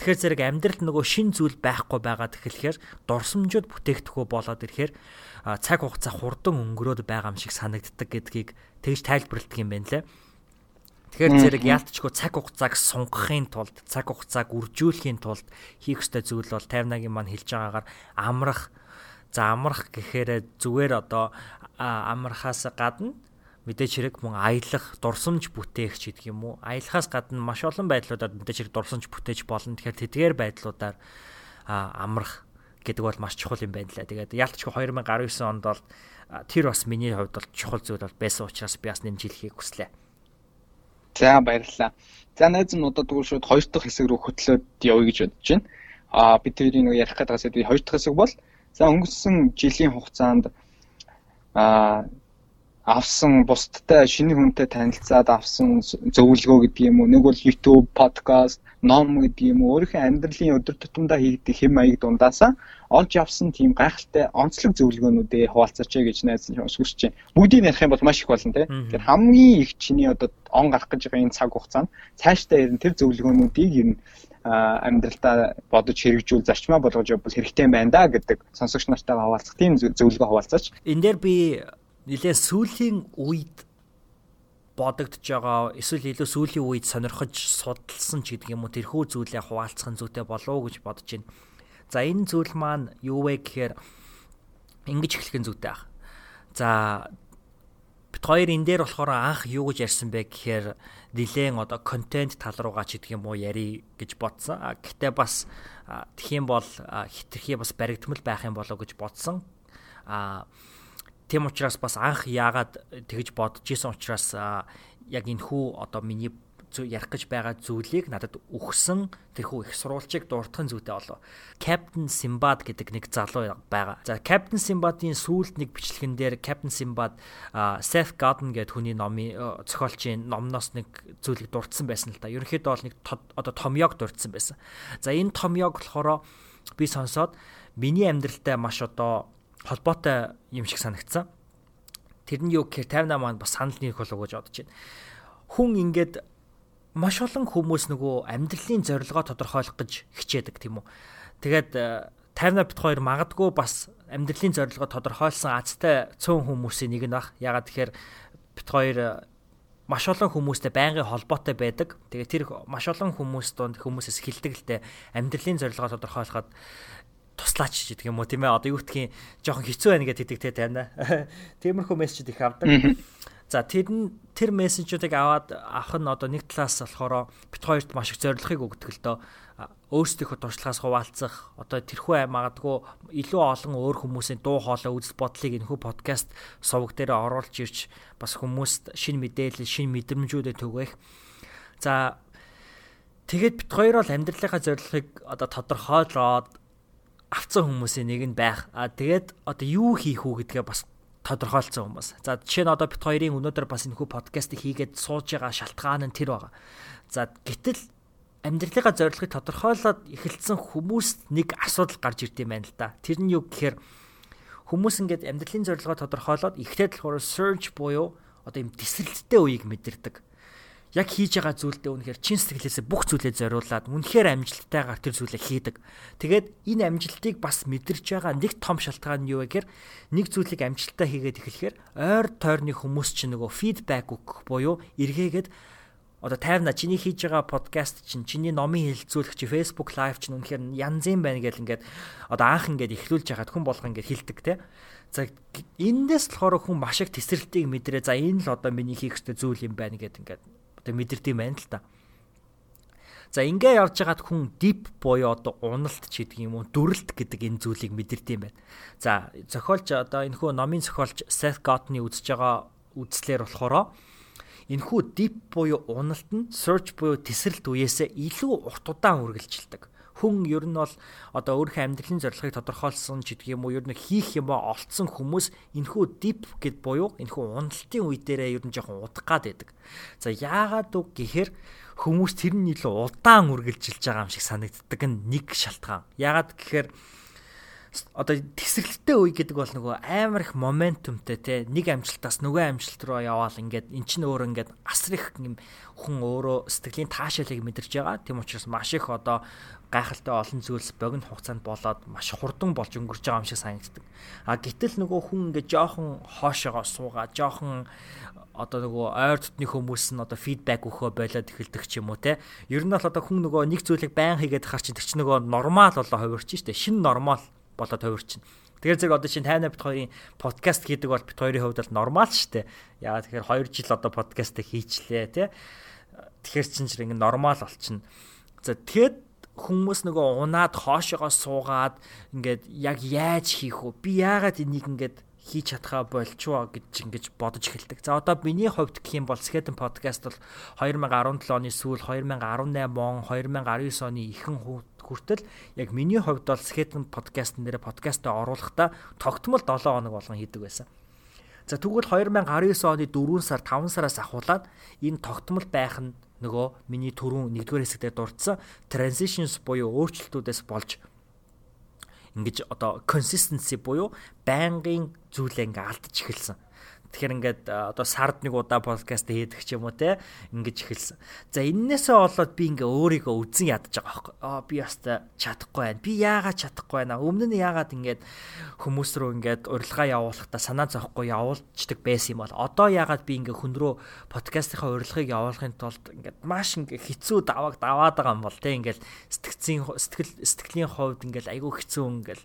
тэгэхээр зэрэг амьдралд нөгөө шин зүйл байхгүй байгаад эхлэхээр дурсамжууд бүтээгдэхүү болоод ирэхээр цаг хугацаа хурдан өнгөрөөд байгаа юм шиг санагддаг гэдгийг тэгж тайлбарладаг юм байна лээ Тэгэхээр зэрэг яалтчгүй цаг хугацааг сунгахын тулд цаг хугацааг үржүүлэхийн тулд хийх ёстой зүйл бол 58-гийн маань хэлж байгаагаар амрах. За амрах гэхээр зүгээр одоо амрахаас гадна мэдээж хэрэг мөн аялах, дурсамж бүтээгч гэдэг юм уу? Аялахаас гадна маш олон байдлуудаар мэдээж хэрэг дурсамж бүтээж болно. Тэгэхээр тэдгээр байдлуудаар амрах гэдэг бол маш чухал юм байна лээ. Тэгээд яалтчгүй 2019 онд бол тэр бас миний хувьд бол чухал зүйл бол байсан учраас би бас нэмж хэлхийг хүслээ. За баярлалаа. За найз нь одоо тэгвэл шууд хоёр дахь хэсэг рүү хөтлөөд явъя гэж бодож байна. Аа бид тэрийг нэг ярих гэдэг хэсэг хоёр дахь хэсэг бол за өнгөрсөн жилийн хугацаанд аа авсан бусдтай шинэ хүнтэй танилцаад авсан зөвлөгөө гэдэг юм уу нэг бол YouTube, podcast, ном гэдэг юм уу өөрийнхөө амьдралын өдөр тутамдаа хийгдэх хэм маяг дундаасаа олж авсан тийм гайхалтай онцлог зөвлөгөөнүүдээ хуваалцаач гэж найз нь хүсэж байна. Бүгдийг ярих юм бол маш их болно тийм. Тэгэхээр хамгийн их чиний одоо он гарах гэж байгаа энэ цаг хугацаанд цаашдаа ер нь тэр зөвлөгөөнүүдийг ер нь амьдралдаа бодож хэрэгжүүл зарчмаа болгож явбал хэрэгтэй юм байна да гэдэг сонсогч нартайгаа хаваалцах тийм зөвлөгөө хаваалцаач. Энэ дээр би нэлээд сүүлийн үед бодогдож байгаа эсвэл илүү сүүлийн үед сонирхож судалсан ч гэдэг юм уу тэрхүү зүйлээ хуваалцах нь зүйтэй болов уу гэж бодож байна. За энэ зүйл маань юу вэ гэхээр ингэж эхлэх нь зүйтэй ах. За бит хоёр энэ дээр болохоор анх юу гэж ярьсан бэ гэхээр нилээн одоо контент тал руугаа ч гэдэг юм уу яри гэж бодсон. Гэхдээ бас тхиим бол хитрхи бас баригдмал байх юм болоо гэж бодсон. А тийм учраас бас анх яагаад тэгж бодож исэн учраас яг энэ хүү одоо миний ярих гэж байгаа зүйлийг надад өгсөн тэрхүү их сурвалжийг дуртахын зүйтэй болов. Captain Simbad гэдэг нэг залуу байгаа. За Captain Simbad-ийн сүүлд нэг бичлэгэн дээр Captain Simbad Seth Godin гэдэг хүний номын зохиолчийн номноос нэг зүйлийг дурдсан байсан л да. Ерөнхийдөө бол нэг одоо томьёог дурдсан байсан. За энэ томьёог болохоор би сонсоод миний амьдралтай маш одоо холбоотой юм шиг санагдсан. Тэр нь юу гэхээр 58 маань бас санал нийлэх болов гэж бодож байна хүн ингээд маш олон хүмүүс нөгөө амьдралын зорилгоо тодорхойлох гэж хичээдэг тийм үү. Тэгээд тайвна бит хоёр магадгүй бас амьдралын зорилгоо тодорхойлсон азтай цөөн хүмүүсийн нэг нь баг. Ягаад тэгэхээр бит хоёр маш олон хүмүүстэй байнгын холбоотой байдаг. Тэгээд тэр маш олон хүмүүс донд хүмүүсээс хилдэг л дээ амьдралын зорилгоо тодорхойлоход туслаач гэдэг юм уу тийм ээ одоо юу гэдгийг жоохон хэцүү байна гэдэг те тайна. Тиймэрхүү мессежүүд их авдаг. За тэр нь тэр мессежүүдийг аваад авах нь одоо нэг талаас болохоор бит хоёрт маш их зорилгыг өгдөг л доо өөрсдийнхөө туршлагаас хуваалцах одоо тэрхүү магадгүй илүү олон өөр хүмүүсийн дуу хоолой үзэл бодлыг энэхүү подкаст сувг дээр оруулж ирж бас хүмүүст шинэ мэдээлэл шинэ мэдрэмжүүдэд түгээх. За тэгээд бит хоёр бол амьдралынхаа зорилгыг одоо тодорхойлоод авцсан хүмүүсийн нэг нь байх. А тэгээд одоо юу хийх үү гэдгээ бас тодорхойлцсон хүмүүс. За жишээ нь одоо бит хоёрын өнөөдөр бас энэхүү подкастыг хийгээд сууж байгаа шалтгаан нь тэр байгаа. За гэтэл амьдралынхаа зорилгыг тодорхойлоод эхэлсэн хүмүүст нэг асуудал гарч ирд юм байна л да. Тэр нь юу гэхээр хүмүүс ингээд амьдралын зорилгоо тодорхойлоод ихтэй болохоор surge буюу одоо юм тесрэлттэй үеийг мэдэрдэг яг хийж байгаа зүйлдээ үнэхээр чин сэтгэлээсээ бүх зүйлээ зориулаад үнэхээр амжилттайгаар тэр зүйлээ хийдэг. Тэгээд энэ амжилтыг бас мэдэрч байгаа нэг том шалтгаан нь юу вэ гэхээр нэг зүйлийг амжилттай хийгээд эхлэхээр ойр тойрны хүмүүс чинь нөгөө фидбек өгөх буюу эргээгээд одоо тайвна чиний хийж байгаа подкаст чинь чиний номын хэлэлцүүлэх чи Facebook live чинь үнэхээр янзын байна гэл ингээд одоо анх ингээд эхлүүлж яхад хүн болго ингээд хилдэг те. За эндээс болохоор хүн маш их тесрэлтийг мэдрээ. За энэ л одоо миний хийх ёстой зүйл юм байна гэд ингээд одоо мэдэрдэг юм байна л та. За ингээ явж хагаад хүн deep буюу одоо уналт ч гэдэг юм уу дүрлэлт гэдэг энэ зүйлийг мэдэрдэг юм байна. За зохиолч одоо энэ хүү номын зохиолч Seth Godin-ы үзэж байгаа үзслэр болохоро энэхүү deep буюу уналт нь search буюу тесрэлт үеэсээ илүү урт удаан үргэлжилдэг хүн ер нь бол одоо өөрийнхөө амьдралын зорилгыг тодорхойлсон ч гэдэг юм уу ер нь хийх юм олцсон хүмүүс энэхүү deep гэд буюу энэхүү уналтын үе дээрээ ер нь жоохон удах гад байдаг. За яагаад үг гэхээр хүмүүс тэр нь илүү удаан үргэлжилж байгаа юм шиг санагддаг нэг шалтгаан. Яагаад гэхээр одоо тесрэлттэй үе гэдэг бол нөгөө амар их моментумтэй те нэг амжилтаас нөгөө амжилт руу яваал ингээд эн чинь өөр ингээд асар их юм хүн өөрөө сэтгэлийн таашаалыг мэдэрч байгаа. Тийм учраас маш их одоо гайхалтай олон зүйлс богино хугацаанд болоод маш хурдан болж өнгөрч байгаа юм шиг санагддаг. А гэтэл нөгөө хүн ингээд жоохон хоошоогоо суугаа, жоохон одоо нөгөө ойр дотны хүмүүс нь одоо фидбек өгөхөө болоод эхэлдэг ч юм уу те. Ер нь бол одоо хүн нөгөө нэг зүйлийг байн хийгээд хар чинь тэр чинь нөгөө нормал болоо хувирч штэ. Шин нормал болоод хувирчин. Тэгэхээр зэрэг одоо чинь тайна бит хоёрын подкаст хийдэг бол бит хоёрын хувьд бол нормал шүү дээ. Яагаад тэгэхээр 2 жил одоо подкаст хийчлээ тий. Тэгэхээр чинь зэрэг ингэ нормал болчихно. За тэгэхэд хүмүүс нөгөө унаад хоошоогоо суугаад ингээд яг яаж хийх вэ? Би яагаад энийг ингээд хийж чадхаа болчоо гэж ингэж бодож эхэлдэг. За одоо миний хувьд гэх юм бол Skeleton podcast бол 2017 оны сүүл 2018 он 2019 оны ихэнх хүртэл яг миний хувьд бол Skeleton podcast нэрэ подкастаа оруулахдаа тогтмол 7 хоног болгон хийдэг байсан. За тэгвэл 2019 оны 4 сар 5 сараас ахуулаад энэ тогтмол байх нь нөгөө миний түрүүн нэгдүгээр хэсэгтээ дурдсан transitions буюу өөрчлөлтүүдээс болж ингэж одоо consistency буюу байнгын зүйлээ ингээ алдаж эхэлсэн. Тэгэхээр ингээд одоо сард нэг удаа подкаст хийдэг ч юм уу те ингэж эхэлсэн. За эннээсээ болоод би ингээ өөрийгөө үзэн ядаж байгаа байхгүй. Аа би яста чадахгүй байна. Би яагаад чадахгүй байна. Өмнө нь яагаад ингээд хүмүүс рүү ингээд урилга явуулахдаа санаа зовхгүй явуулцдаг байсан юм бол одоо яагаад би ингээ хүн рүү подкастынхаа урилгыг явуулахын тулд ингээд маш ингээ хэцүү давааг даваад байгаа юм бол те ингээд сэтгцийн сэтгэл сэтгэлийн хувьд ингээд айгүй хэцүү ингээд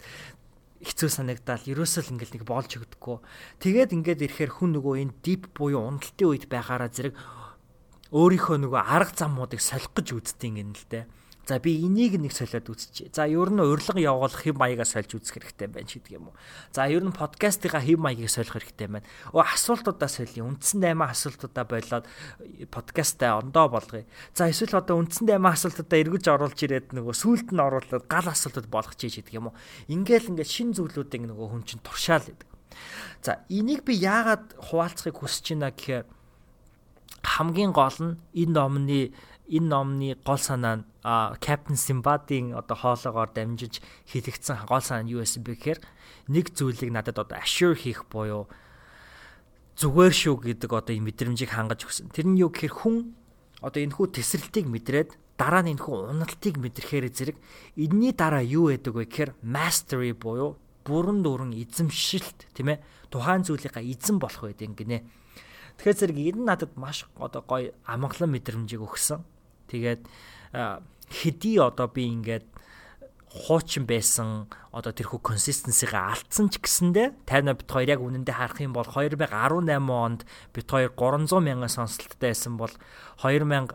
хэцүү санагдаад ерөөсөө л ингээл нэг болж өгдөггүй. Тэгээд ингээд ирэхээр хүн нөгөө энэ дип буюу уналтын үед байхаараа зэрэг өөрийнхөө нөгөө арга замуудыг солих гэж үздэг юм л дээ. За би энийг нэг солиод үзчихье. За ер нь урилга явуулах хэм маягаа сольж үзэх хэрэгтэй байна ч гэдэг юм уу. За ер нь подкастынхаа хэм маягийг солих хэрэгтэй байна. Өө асуултуудаа солио. Үндсэн 8 асуултуудаа болоод подкастаа ондоо болгоё. За эсвэл одоо үндсэн 8 асуултуудаа эргэж оруулж ирээд нөгөө сүулт нь оруулаад гал асуултууд болгочих ч гэдэг юм уу. Ингээл ингээд шин зүйлүүдийг нөгөө хүн чинь туршаал гэдэг. За энийг би яагаад хуваалцахыг хүсэж байна гэхээр хамгийн гол нь энэ номны энэ номны гол санаа нь Captain Simbad-ийн одоо хоолоогоор дамжиж хэлэгдсэн гол санаа нь юу байсан бэ гэхээр нэг зүйлийг надад одоо assure хийх буюу зүгээр шүү гэдэг одоо энэ мэдрэмжийг хангаж өгсөн. Тэр нь юу гэхээр хүн одоо энэ хүү тесрэлтийг мэдрээд дараа нь энэ хүү уналтыг мэдрэхээр зэрэг энэний дараа юу байдаг вэ гэхээр mastery буюу бүрэн дүүрэн эзэмшилт тийм ээ тухайн зүйлийнхаа эзэн болох байдаг гинэ. Тэгэхээр зэрэг энэ надад маш одоо гоё амгалан мэдрэмжийг өгсөн. Тэгээд хэдий одоо би ингээд хуучин байсан одоо тэрхүү консистенсигаа алдсан ч гэсэндэ 50 бит 2 яг үнэндээ харах юм бол 2018 онд бит 2 300 мянган сонсолттой байсан бол 2019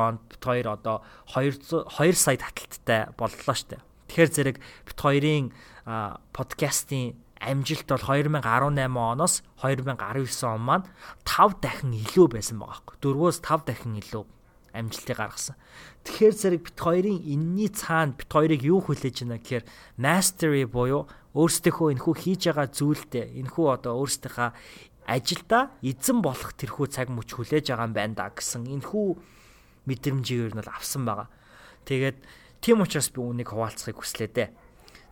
онд бит 2 одоо 200 2 сая таталттай боллоо штэ. Тэгэхээр зэрэг бит 2-ын подкастын амжилт бол 2018 оноос 2019 он маань 5 дахин илүү байсан байгаа байхгүй. 4-өөс 5 дахин илүү амжилтыг гаргасан. Тэгэхээр зэрэг бит хоёрын энэний цаана бит хоёрыг юу хүлээж байна гэхээр mastery буюу өөрсдийнхөө энэхүү хийж байгаа зүйлдээ энэхүү одоо өөрсдийнхөө ажилдаа эзэн болох тэрхүү цаг мөч хүлээж байгаа юм байна да гэсэн энэхүү мэдрэмжийг ер нь авсан байгаа. Тэгээд тийм учраас би үүнийг хуваалцахыг хүслээ дээ.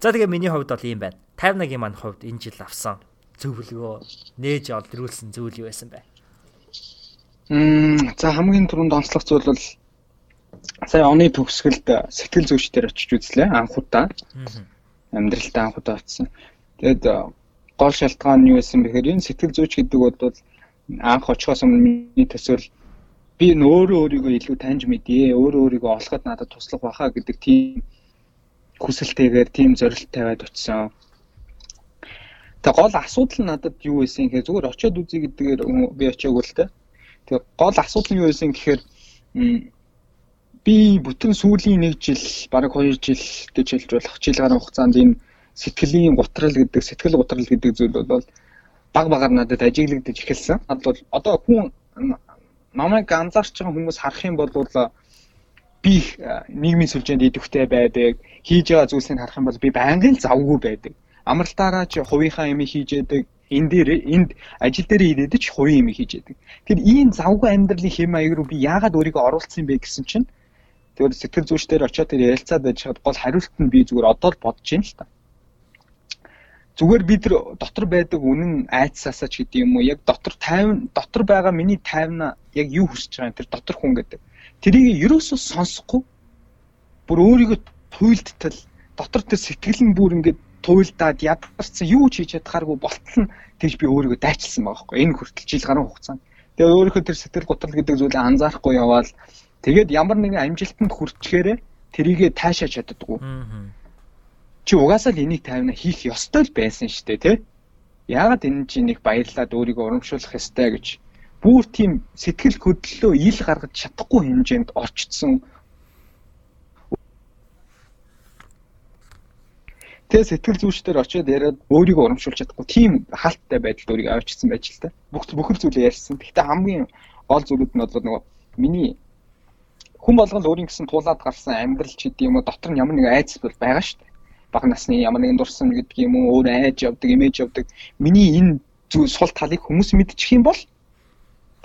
За тэгээ миний хувьд бол ийм байна. 51-ийн маань хувьд энэ жил авсан зөвлөгөө нээж олдрүүлсэн зүйл юу байсан бэ? За хамгийн түрүүнд онцлог зүйл бол сая оны төгсгөлд сэтгэл зүйч дээр очиж үзлээ анх удаа. Амьдралдаа анх удаа очсон. Тэгээд гол шалтгаан нь юу байсан бэхээр энэ сэтгэл зүйч гэдэг бол анх очихоос өмнө миний төсөөл би өөрөө өөрийгөө илүү таньж мэдье, өөрөө өөрийгөө олоход надад туслах баха гэдэг тийм хүсэлтэйгээр тийм зорилт тавиад очсон. Тэгээ гол асуудал надад юу байсан гэхээр зүгээр очиод үзье гэдгээр би очиагүй л тэ. Тэгээ гол асуудал нь юу байсан гэхээр би бүтэн сүүлийн нэг жил, бараг 2 жил гэж хэлж болох жил гаруй хугацаанд энэ сэтгэлийн гутрал гэдэг, сэтгэл гутрал гэдэг зүйл бол баг багаар надад ажиглагдаж эхэлсэн. Над бол одоо хүн намайг анзаарч байгаа хүмүүс харах юм бол би нийгмийн сүлжээнд идэвхтэй байдаг, хийж байгаа зүйлсийг харах юм бол би байнгын завгүй байдаг. Амралтаараа ч хувийнхаа юм хийж яадаг, энэ дээр энд ажил дээр ирээд ч хувийн юм хийж яадаг. Тэгэхээр ийм завгүй амьдралын хэм маяг руу би яагаад өөрийгөө оруулсан юм бэ гэсэн чинь тэгээд сэтгэл зүйчдэр очиод тэр ярилцаад байж хад гол хариулт нь би зүгээр одоо л бодож байна л та. Зүгээр би тэр дотор байдаг үнэн айцсаасаа ч гэдэг юм уу яг дотор 50 дотор байгаа миний 50 яг юу хүсэж байгаа юм тэр дотор хүн гэдэг. Тэрийг ерөөсөө сонсохгүй бүр өөрийгөө туйлдтал дотор тэр сэтгэл нь бүр ингээд туйлдаад ядарсан юу ч хийж чадхааргүй болтол нь тэгж би өөрийгөө дайчилсан байгаа байхгүй энэ хүртэл жил гаруй хугацаанд. Тэгээ өөрийнхөө тэр сэтгэл готрол гэдэг зүйлээ анзаарахгүй яваал тэгээд ямар нэгэн амжилтанд хүрчгээрээ тэрийгэ таашаа чаддаггүй. Чи угаасаа л энийг тайвна хийх ёстой л байсан шүү дээ, тэ? Яагаад энэ чинь нэг баярлаад өөрийгөө урамшуулах ёстой гэж бүр тийм сэтгэл хөдлөлөө ил гаргаж чадахгүй хэмжээнд орчдсон Тэгээ сэтгэл зүйчдэр очиод яриад өөрийгөө урамшуулж чадахгүй тийм хаалттай байдалд өөрийгөө авчирсан байж л та. Бүх бүхэл зүйлээ ярьсан. Гэхдээ хамгийн гол зүйлүүд нь бол нөгөө миний хүн болгон л өөрийн гэсэн туулаад гарсан амьдрал ч гэдэг юм уу дотор нь ямар нэг айц бол байгаа шүү дээ. Бага насны ямар нэгэн дурсан гэдэг юм уу өөр айж явдаг, имэж явдаг. Миний энэ зүйл сул талыг хүмүүс мэдчих юм бол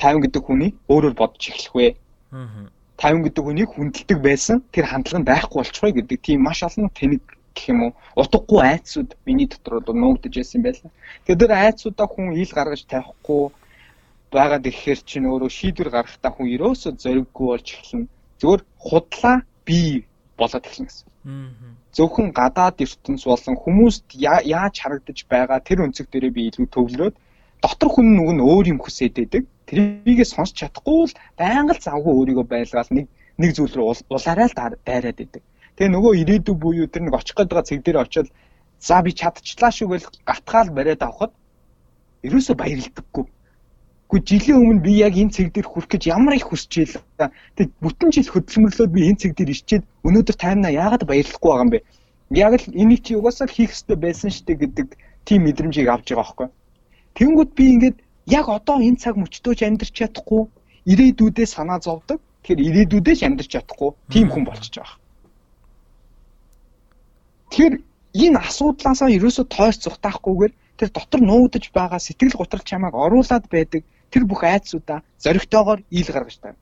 50 гэдэг хүний өөрөөр бодож эхлэх вэ. Аа. 50 гэдэг хүнийг хүндэлдэг байсан тэр хандлага нь байхгүй болчихвэ гэдэг тийм маш олон тэнэг гэх юм уу утгагүй айцсууд миний дотор бол нуугдж байсан байлаа. Тэгэхээр тэр айцсуудаа хүн ил гаргаж тавихгүй байгаад ирэхээр чинь өөрөө шийдвэр гаргахтаа хүн ерөөсөө зориггүй болж эхэлнэ. Зөвхөн худлаа бий болоод эхэлнэ гэсэн. Зөвхөн гадаад ертөнц болон хүмүүст яаж харагдаж байгаа тэр өнцөг дээрээ би илүү төвлөрөөд дотор хүн нүг нь өөр юм хүсээд байдаг. Тэрийгээ сонсч чадахгүй л байнга л завгүй өөрийгөө байлгаал нэг нэг зүйл рүү улаарай л дайраад байдаг. Тэгээ нөгөө ирээдүй буюу тэр нэг очих байгаа цэг дээр очиод за би чадчихлаа шүү гэж гатгаал бариад авахд ерөөсөө баярлдаггүй. Гэхдээ жилийн өмнө би яг энэ цэг дээр хүрэх гэж ямар их байлаа. Тэг бүтэн жил хөдөлмөрлөөд би энэ цэг дээр ирчээд өнөөдөр таймнаа яагаад баярлахгүй байгаа юм бэ? Яг л энийг чи угаасаа хийх ёстой байсан шүү дээ гэдэг тийм мэдрэмжийг авч байгаа байхгүй. Тэнгүүд би ингээд яг одоо энэ цаг мөчтөөж амьдрч чадахгүй ирээдүйдээ санаа зовдөг. Тэгэхээр ирээдүйдээ ч амьдрч чадахгүй тийм хүн болчихж байгаа. Тэгэхээр энэ асуудлаасаа ерөөсөө тойс зүхтаахгүйгээр тэр дотор нуугдж байгаа сэтгэл готрол чамайг оруулаад байдаг тэр бүх айцсуудаа зоригтойгоор ил гаргаж тавь.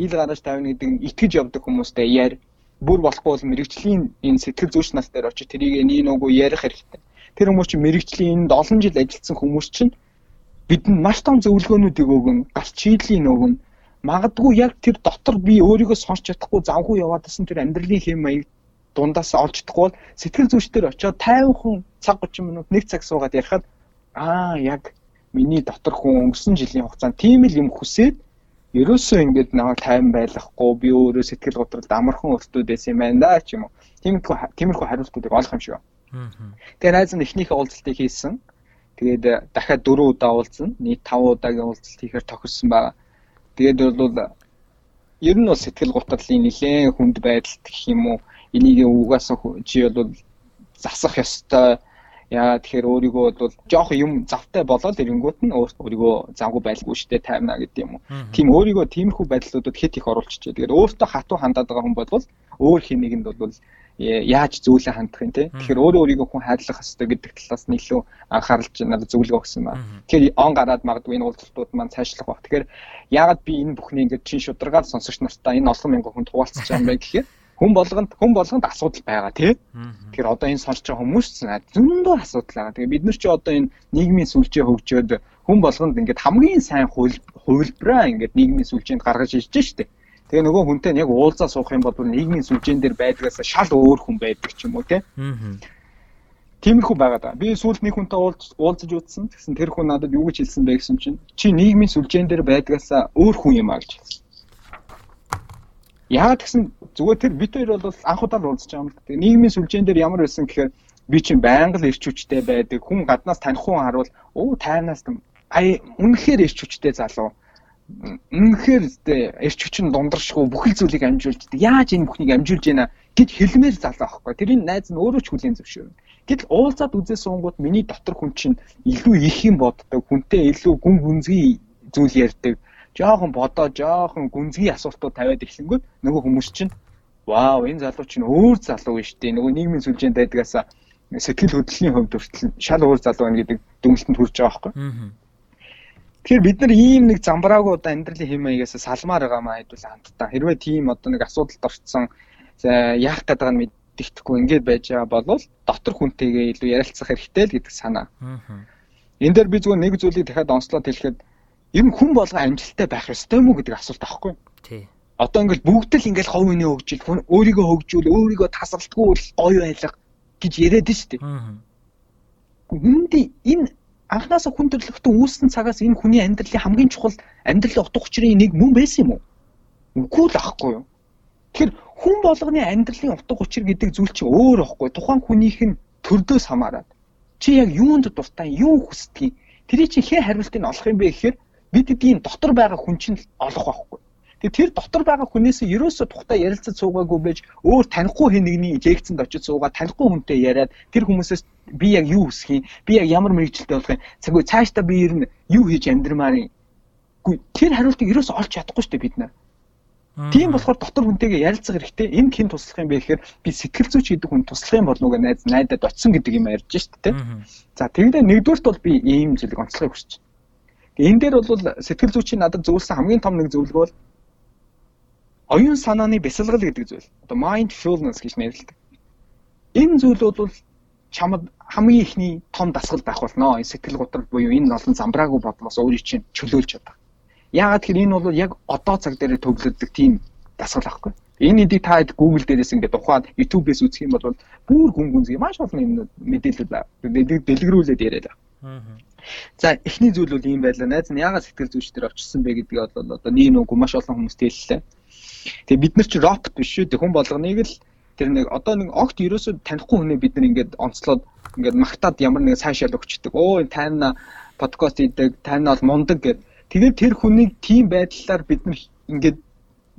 Ил гаргаж тавьна гэдэг нь итгэж явдаг хүмүүстэй яар бүр болохгүй бол мэрэгжлийн энэ сэтгэл зүйч нас дээр очиж тэрийг нэг нүгөө ярих хэрэгтэй. Тэр хүмүүс чинь мэрэгжлийн энд олон жил ажилласан хүмүүс чинь бидэнд маш том зөвлөгөөнүүдийг өгөн, галт шийдлийн өгөн. Магадгүй яг тэр дотор би өөрийгөө сонсч чадахгүй завгүй яваадсэн тэр амьдралын хэм маяг дундаас олж чадахгүй бол сэтгэл зүйчдэр очиод 50 цаг 30 минут нэг цаг суугаад ярихад аа яг миний дотор хүн өнгөрсөн жилийн хугацаанд тийм л юм хүсээд ерөөсөө ингэж намайг тайван байлгахгүй би өөрөө сэтгэл готролд амархан өртөөд байсан юм байна да ч юм уу. Тиймэрхүү тиймэрхүү хариултуудыг олох юм шиг. Тэгээ найз нь эхнийхээ уулзалтыг хийсэн. Тэгээд э, дахиад 4 удаа уулзсан. Нийт 5 удаагийн уулзалт хийхээр тохирсон байгаа. Тэгээд бол ер нь бол сэтгэл гутралын нэлээд хүнд байдалт гэх юм уу энийг угаасаа чи бол засах ёстой Яа тэгэхээр өөрийгөө бол жоох юм завтай болоод ирэнгүүт нь өөрийгөө завгүй байлгүй штэ таймна гэдэг юм уу. Тийм өөрийгөө тиймэрхүү байдлуудад хэд их оруулчихжээ. Тэгээд өөртөө хатуу хандаад байгаа хүн бол өөр хинэгэнд бол яаж зүйлээ хандах юм те. Тэгэхээр өөрөө өөрийгөө хүн хайрлах хэрэгтэй гэдэг талаас нь илүү анхааралж надад зөвлөгөө өгсөн ба. Тэгэхээр он гараад магадгүй энэ уулзалтууд маань цаашлах баг. Тэгэхээр яагаад би энэ бүхний ингээд чин шударгаад сонсогч нартаа энэ олон мянган хүн хуваалцаж байгаа юм бэ гэхээр хүн болгонд хүн болгонд асуудал байгаа тий. Тэгэхээр одоо энэ сонсож байгаа хүмүүс ч зөндөө асуудал байгаа. Тэгээ бид нар ч одоо энэ нийгмийн сүлжээ хөгжөөд хүн болгонд ингээд хамгийн сайн хувилбараа ингээд нийгмийн сүлжээнд гаргаж ирж штэ. Тэгээ нөгөө хүнтэй яг уулзаа суух юм бол нийгмийн сүлжээн дээр байдгаас шал өөр хүн байдаг ч юм уу тий. Тиймэрхүү байгаа да. Би сүүлд нэг хүнтэй уулз уулзаж үзсэн. Тэгсэн тэр хүн надад юу гэж хэлсэн бэ гэсэн чинь чи нийгмийн сүлжээн дээр байдгаас өөр хүн юм аа гэж хэлсэн. Яагаад гэсэн зүгээр тэр бид хоёр бол анх удаа уулзч байгаа юм л. Тэгээ нийгмийн сүлжээн дээр ямар байсан гэхээр би чинь байнга л ирч хүчтэй байдаг. Хүн гаднаас таних хүн харуул оо тайнаас ая үнэхээр ирч хүчтэй залуу. Үнэхээр ирч хүч нь дундаршгүй бүхэл зүйлийг амжуулж яаж энэ бүхнийг амжуулж яана гэж хэлмээр залуу аахгүй. Тэрийн найз нь өөрөө ч хүлийн зөвшөөрнө. Гэтэл уулзаад үзээ суунгууд миний дотор хүн чинь илүү их юм боддог. Хүнтэй илүү гүн гүнзгий зүйл ярьдаг жоохон бодоо жоохон гүнзгий асуултууд тавиад эхлэнгүүт нөгөө хүмүүс чинь вау энэ залуу чинь өөр залуу биш үү нөгөө нийгмийн сүлжээнд байдгаас сэтгэл хөдлөлийн хувьд хүртэл шал өөр залуу байна гэдэг дүгнэлтэнд хүрч байгаа байхгүй. Тэгэхээр бид нар ийм нэг замбраагүй одоо амьдралын хэм маягаас салмаар байгаа маа хэдүүл хамтдаа. Хэрвээ тийм одоо нэг асуудалд орцсон яах гэдэг нь мэддэхгүй ингээд байж байгаа бол дотор хүнтэйгээ илүү ярилцах хэрэгтэй л гэдэг санаа. Энэ дээр би зүгээр нэг зүйлийг дахиад онцлоод хэлэхэд ер нь хүн болго амжилттай байх ёстой мүү гэдэг асуулт аахгүй. Тий. Одоо ингээл бүгд л ингээл хов өний хөгжил, хүн өөрийгөө хөгжүүл, өөрийгөө тасралтгүй л гоё байлга гэж яриад дээ. Аа. Үндэ энэ анхнаасаа хүн төрлөختөө үүссэн цагаас энэ хүний амьдралын хамгийн чухал амьдралын утга учирын нэг мөн байсан юм уу? Үгүй л ахгүй юу? Тэгэхээр хүн болгоны амьдралын утга учир гэдэг зүйл чинь өөр аахгүй. Тухайн хүнийх нь төрдөөс хамаарат. Чи яг юунд дуртай, юу хүсдэг? Тэрий чи хэ хариултыг олох юм бэ гэхээр бид эдийн дотор байгаа хүн чинь олох байхгүй. Тэгээ тэр дотор байгаа хүнээс ерөөсөө тухтай ярилцаж суугаагүй байж өөр танихгүй хэн нэгний лекцэнд очиж суугаад танихгүй хүнтэй яриад тэр хүмүүсээс би яг юу хүсэх юм би яг ямар мэрэгчлээ болох юм цаггүй цаашдаа би ер нь юу хийж амьдрмаар юм тэр хариултыг ерөөсөө олж чадахгүй шүү дээ бид нар Тийм болохоор дотор хүнтэйгээ ярилцах хэрэгтэй. Энэ хэн туслах юм бэ гэхээр би сэтгэл зүйч гэдэг хүн туслах юм болов уу гэж найз найдад очсон гэдэг юм ярьж шүү дээ. За тэгвэл нэгдүгürt бол би ийм зүйлийг онцлохыг хүсэж байна. Энэ дээр бол сэтгэл зүйчийн надад зөвлөсөн хамгийн том нэг зөвлөгөө бол оюун санааны бясалгал гэдэг зүйл. Одоо mindfulness гэж нэрлэдэг. Энэ зүйл бол чамд хамгийн ихний том дасгал байх болно. Энэ сэтгэл готрол буюу энэ олон замбраагүй бодлоос өөрийн чинь чөлөөлж чадах. Яагаад гэхээр энэ бол яг одоо цаг дээр төвлөрдөг тийм дасгал байхгүй. Энэ эдийг та Google дээрээс ингээд ухаад YouTube-ээс үзэх юм бол бүр гүн гүнзгий маш олон юм мэдээлэл дэлгэрүүлээд яриад байгаа. За эхний зүйл бол ийм байлаа. Найз нь яагаад сэтгэл зүйч дээр очсон бэ гэдгийг бол одоо нэг нүггүй маш олон хүмүүст хэллээ. Тэгээ бид нар чи робот биш шүү дээ. Хүн болгоныг л тэр нэг одоо нэг огт ерөөсөө танихгүй хүнээ бид нар ингээд онцлоод ингээд магтаад ямар нэг сайшаал өгчдөг. Оо энэ тайна подкаст хийдэг, тайна бол мундаг гэд. Тэгээд тэр хүнийг тийм байдлаар бид нар ингээд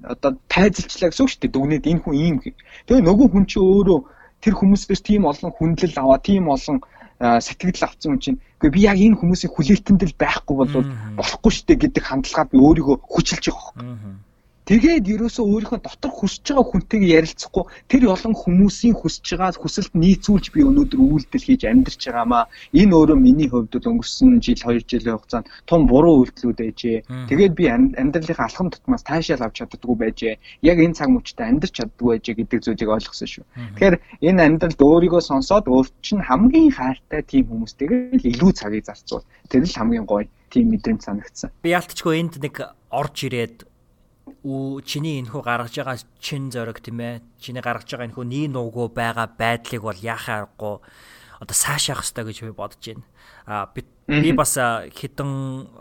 одоо тайзалчлаа гэсэн үг шүү дээ. Дүгнээд энэ хүн ийм гэх. Тэгээ нөгөө хүн чи өөрөө тэр хүмүүсээс тийм олон хүндлэл аваа, тийм олон сэтгэл авсан хүн чинь үгүй би яг энэ хүмүүсийн хүлээлтэнд л байхгүй бол болохгүй шүү дээ гэдэг хандлагаар би өөрийгөө хүчилж байгаа хөөх. Тэгээд ерөөсөө өөрийнхөө дотор хүсэж байгаа хүнтэйгээ ярилцахгүй тэр олон хүмүүсийн хүсэж байгаа хүсэлд нийцүүлж би өнөөдөр үйлдэл хийж амьдарч байгаамаа. Энэ өөрөө миний хувьд өнгөрсөн жил 2 жилийн хугацаанд том буруу үйлдэлүүд байжээ. Тэгээд би амьдралынхаа алхам тутмаас таашаал авч чаддаггүй байжээ. Яг энэ цаг мөчтөд амьдарч чаддаггүй байжээ гэдэг зүйлийг ойлгосон шүү. Тэгэхээр энэ амьдралд өөрийгөө сонсоод өөр чинь хамгийн хайртай тийм хүмүүстэйгээ илүү цагийг зарцуул. Тэр л хамгийн гоё тийм мэдрэмж санагдсан. Би ялтчгүй энд нэг орж ирээд үү чиний энэхүү гаргаж байгаа чин зориг тийм ээ чиний гаргаж байгаа энэхүү нී нуугүй байгаа байдлыг бол яхаа аргагүй одоо сайшаах хэрэгтэй гэж би бодож байна. А би би бас хэдэн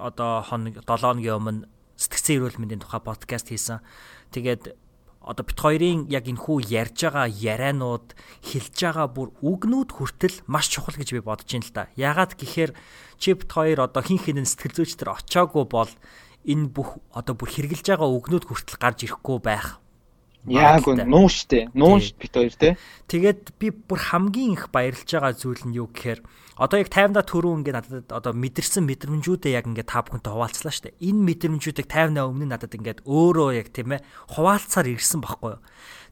одоо хоног 7 хоногийн өмнө сэтгцэн эрүүл мэндийн тухай подкаст хийсэн. Тэгээд одоо бит хоёрын яг энэхүү ярьж байгаа ярианууд хэлж байгаа бүр үгнүүд хүртэл маш чухал гэж би бодож байна л да. Ягаад гэхээр чи бит хоёр одоо хин хинэн сэтгэл зүйч төр очоогүй бол энэ бүх одоо бүр хэрглэж байгаа үгнүүд хүртэл гарч ирэхгүй байх. Яг үн нуун штэ. Нуун бит хоёр те. Тэгээд би бүр хамгийн их баярлж байгаа зүйл нь юу гэхээр одоо яг 50-да төрөө ингээд надад одоо мэдэрсэн мэдрэмжүүдээ яг ингээд та бүхэнтэй хуваалцлаа штэ. Энэ мэдрэмжүүдийг 50-аа өмнө надад ингээд өөрөө яг тийм ээ хуваалцаар ирсэн байхгүй юу.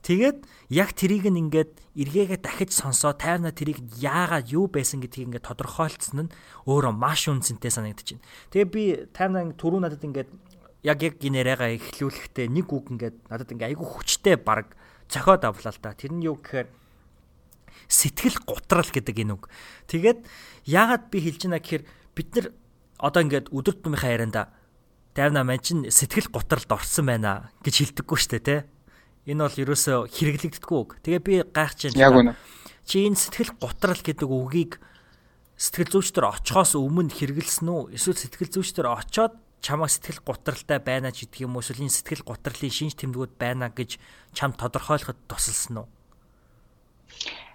Тэгээд яг трийг нь ингээд эргээгээ дахиж сонсоо тайрна трийг яагаад юу байсан гэдгийг ингээд тодорхойлцсон нь өөрөө маш үнцэнтэй санагдаж байна. Тэгээ би тайрна түрүү надад ингээд яг яг гинэрэга эхлүүлэхдээ нэг үг ингээд надад ингээд айгүй хүчтэй баг цохиод авлаа л да. Тэр нь юу гэхээр сэтгэл гутрал гэдэг энэ үг. Тэгээд яагаад би хэлж байна гэхээр бид нар одоо ингээд өдөр тутмынхаа ярианда Тайвна мань чин сэтгэл гутралд орсон байна гэж хэлдэггүй шүү дээ, тэ? Энэ бол ерөөсөө хэрэглэгддэггүй үг. Тэгээ би гайхаж байна. Яг үнэ. Чи энэ сэтгэл готрал гэдэг үгийг сэтгэл зүйчдэр очихоос өмнө хэрэгэлсэн үү? Эсвэл сэтгэл зүйчдэр очоод чамаа сэтгэл готралтай байна ч гэдэг юм уу? Эсвэл энэ сэтгэл готралын шинж тэмдгүүд байна гэж чам тодорхойлоход тусалсан уу?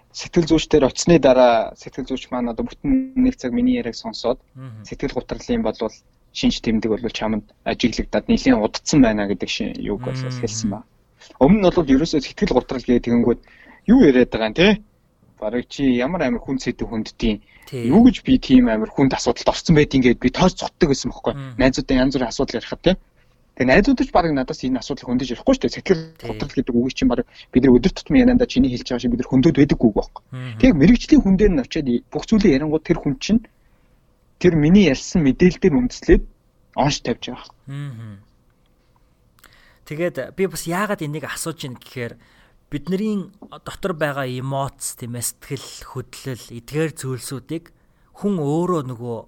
Сэтгэл зүйчдэр очсны дараа сэтгэл зүйч маань одоо бүтэн нэг цаг миний яриаг сонсоод сэтгэл готралын болвол шинж тэмдэг бол чамд ажиглагдаад нэлийн удцсан байна гэдэг шин юуг бол хэлсэн байна Өмнө нь бол ерөөсөө сэтгэл гутрал гэдэг тэгэнгүүт юу яриад байгаа юм те? Бараг чи ямар амар хүн сэдв хүндтiin. Юу гэж би тийм амар хүнд асуудалд орсон байдгийг гээд би тооц цотдог гэсэн бохоггүй. Найзуудаа янз бүрийн асуудал ярихад те. Тэгээ найзуудаж баг надаас энэ асуудал хөндөж ярихгүй шүү дээ. Сэтгэл гутрал гэдэг үгийг чинь баг бид нар өдөр тутмын янанда чиний хэлж байгаа шиг бид нар хөндөд байдаггүй байхгүй. Тэг мэрэгжлийн хүн дээр нь очиад бүх зүйлээ ярингууд тэр хүн чинь тэр миний ярьсан мэдээлэл дээр үндэслээд онш тавьж байгаа. Тэгээд би бас яагаад энийг асууж ийн гэхээр бидний дотор байгаа эмоц тийм ээ сэтгэл хөдлөл эдгээр зүйлсүүдийг хүн өөрөө нөгөө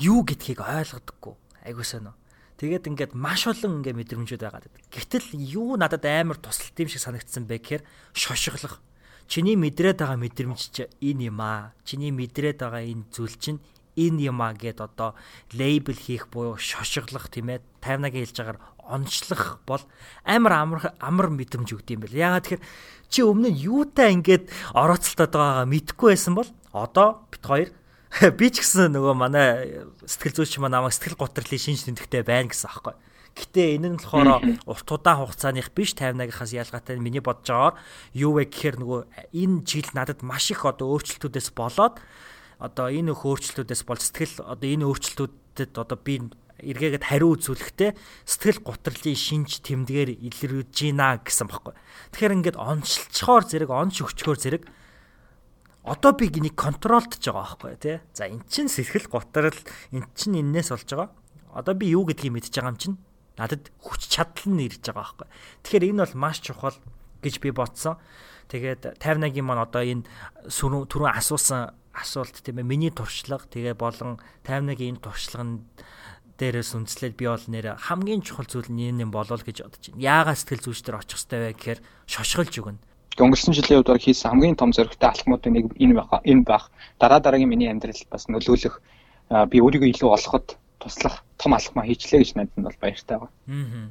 юу гэдгийг ойлгодоггүй айгуу сонио. Тэгээд ингээд маш олон ингээ мэдрэмжүүд байгаа. Гэтэл юу надад амар тусалт юм шиг санагдсан бэ гэхээр шошиглох. Чиний мэдрээд байгаа мэдрэмж чи энэ юм аа. Чиний мэдрээд байгаа энэ зүйл чинь энэ юм аа гэд одоо лейбл хийх буюу шошиглох тийм ээ. Таймнагийн хэлж байгаагаар онцлох бол амар амар амар мэдрэмж өгд юм бэл. Яагаад тэгэхээр чи өмнө нь юутай ингээд орооцолтоод байгаагаа мэдэхгүй байсан бол одоо бит хоёр би ч гэсэн нөгөө манай сэтгэл зүйч намайг сэтгэл готрлын шинж тэмдэгтэй байна гэсэн аахгүй. Гэтэ энэ нь болохоор урт удаан хугацааных биш 50-аагийнхаас ялгаатай миний бодож байгаагаар юу вэ гэхээр нөгөө энэ жил надад маш их одоо өөрчлөлтүүдээс болоод одоо энэ өх өөрчлөлтүүдээс бол сэтгэл одоо энэ өөрчлөлтүүдэд одоо би эргээгээд хариу үзүүлэхдээ сэтгэл гутралын шинж тэмдгээр илэрвэж гинэ гэсэн баггүй. Тэгэхээр ингээд онцлцохоор зэрэг онц өгчхөөр зэрэг одоо би энийг контролдж байгаа байхгүй тий. За эн чин сэтгэл гутрал эн чин эннээс болж байгаа. Одоо би юу гэдгийг мэдж байгаа юм чин надад хүч чадал нь ирж байгаа байхгүй. Тэгэхээр энэ бол маш чухал гэж би бодсон. Тэгээд 58-гийн маань одоо энэ түрүүн асуусан асуулт тийм ээ миний туршлага тэгээ болон 51-ийн энэ туршлага нь дээрээс үндэслээд би бол нэр хамгийн чухал зүйл нь энэ юм болол гэж бодож байна. Яагаад сэтгэл зүйчдэр очих вэ гэхээр шошголж өгнө. Өнгөрсөн жилийн хувьд хийсэн хамгийн том зоригтой алхмуудын нэг энэ байх. Энэ байх. Дараа дараагийн миний амьдрал бас нөлөөлөх би өөрийгөө илүү олоход туслах том алхмаа хийчлээ гэж надад бол баяртай байна. Аа.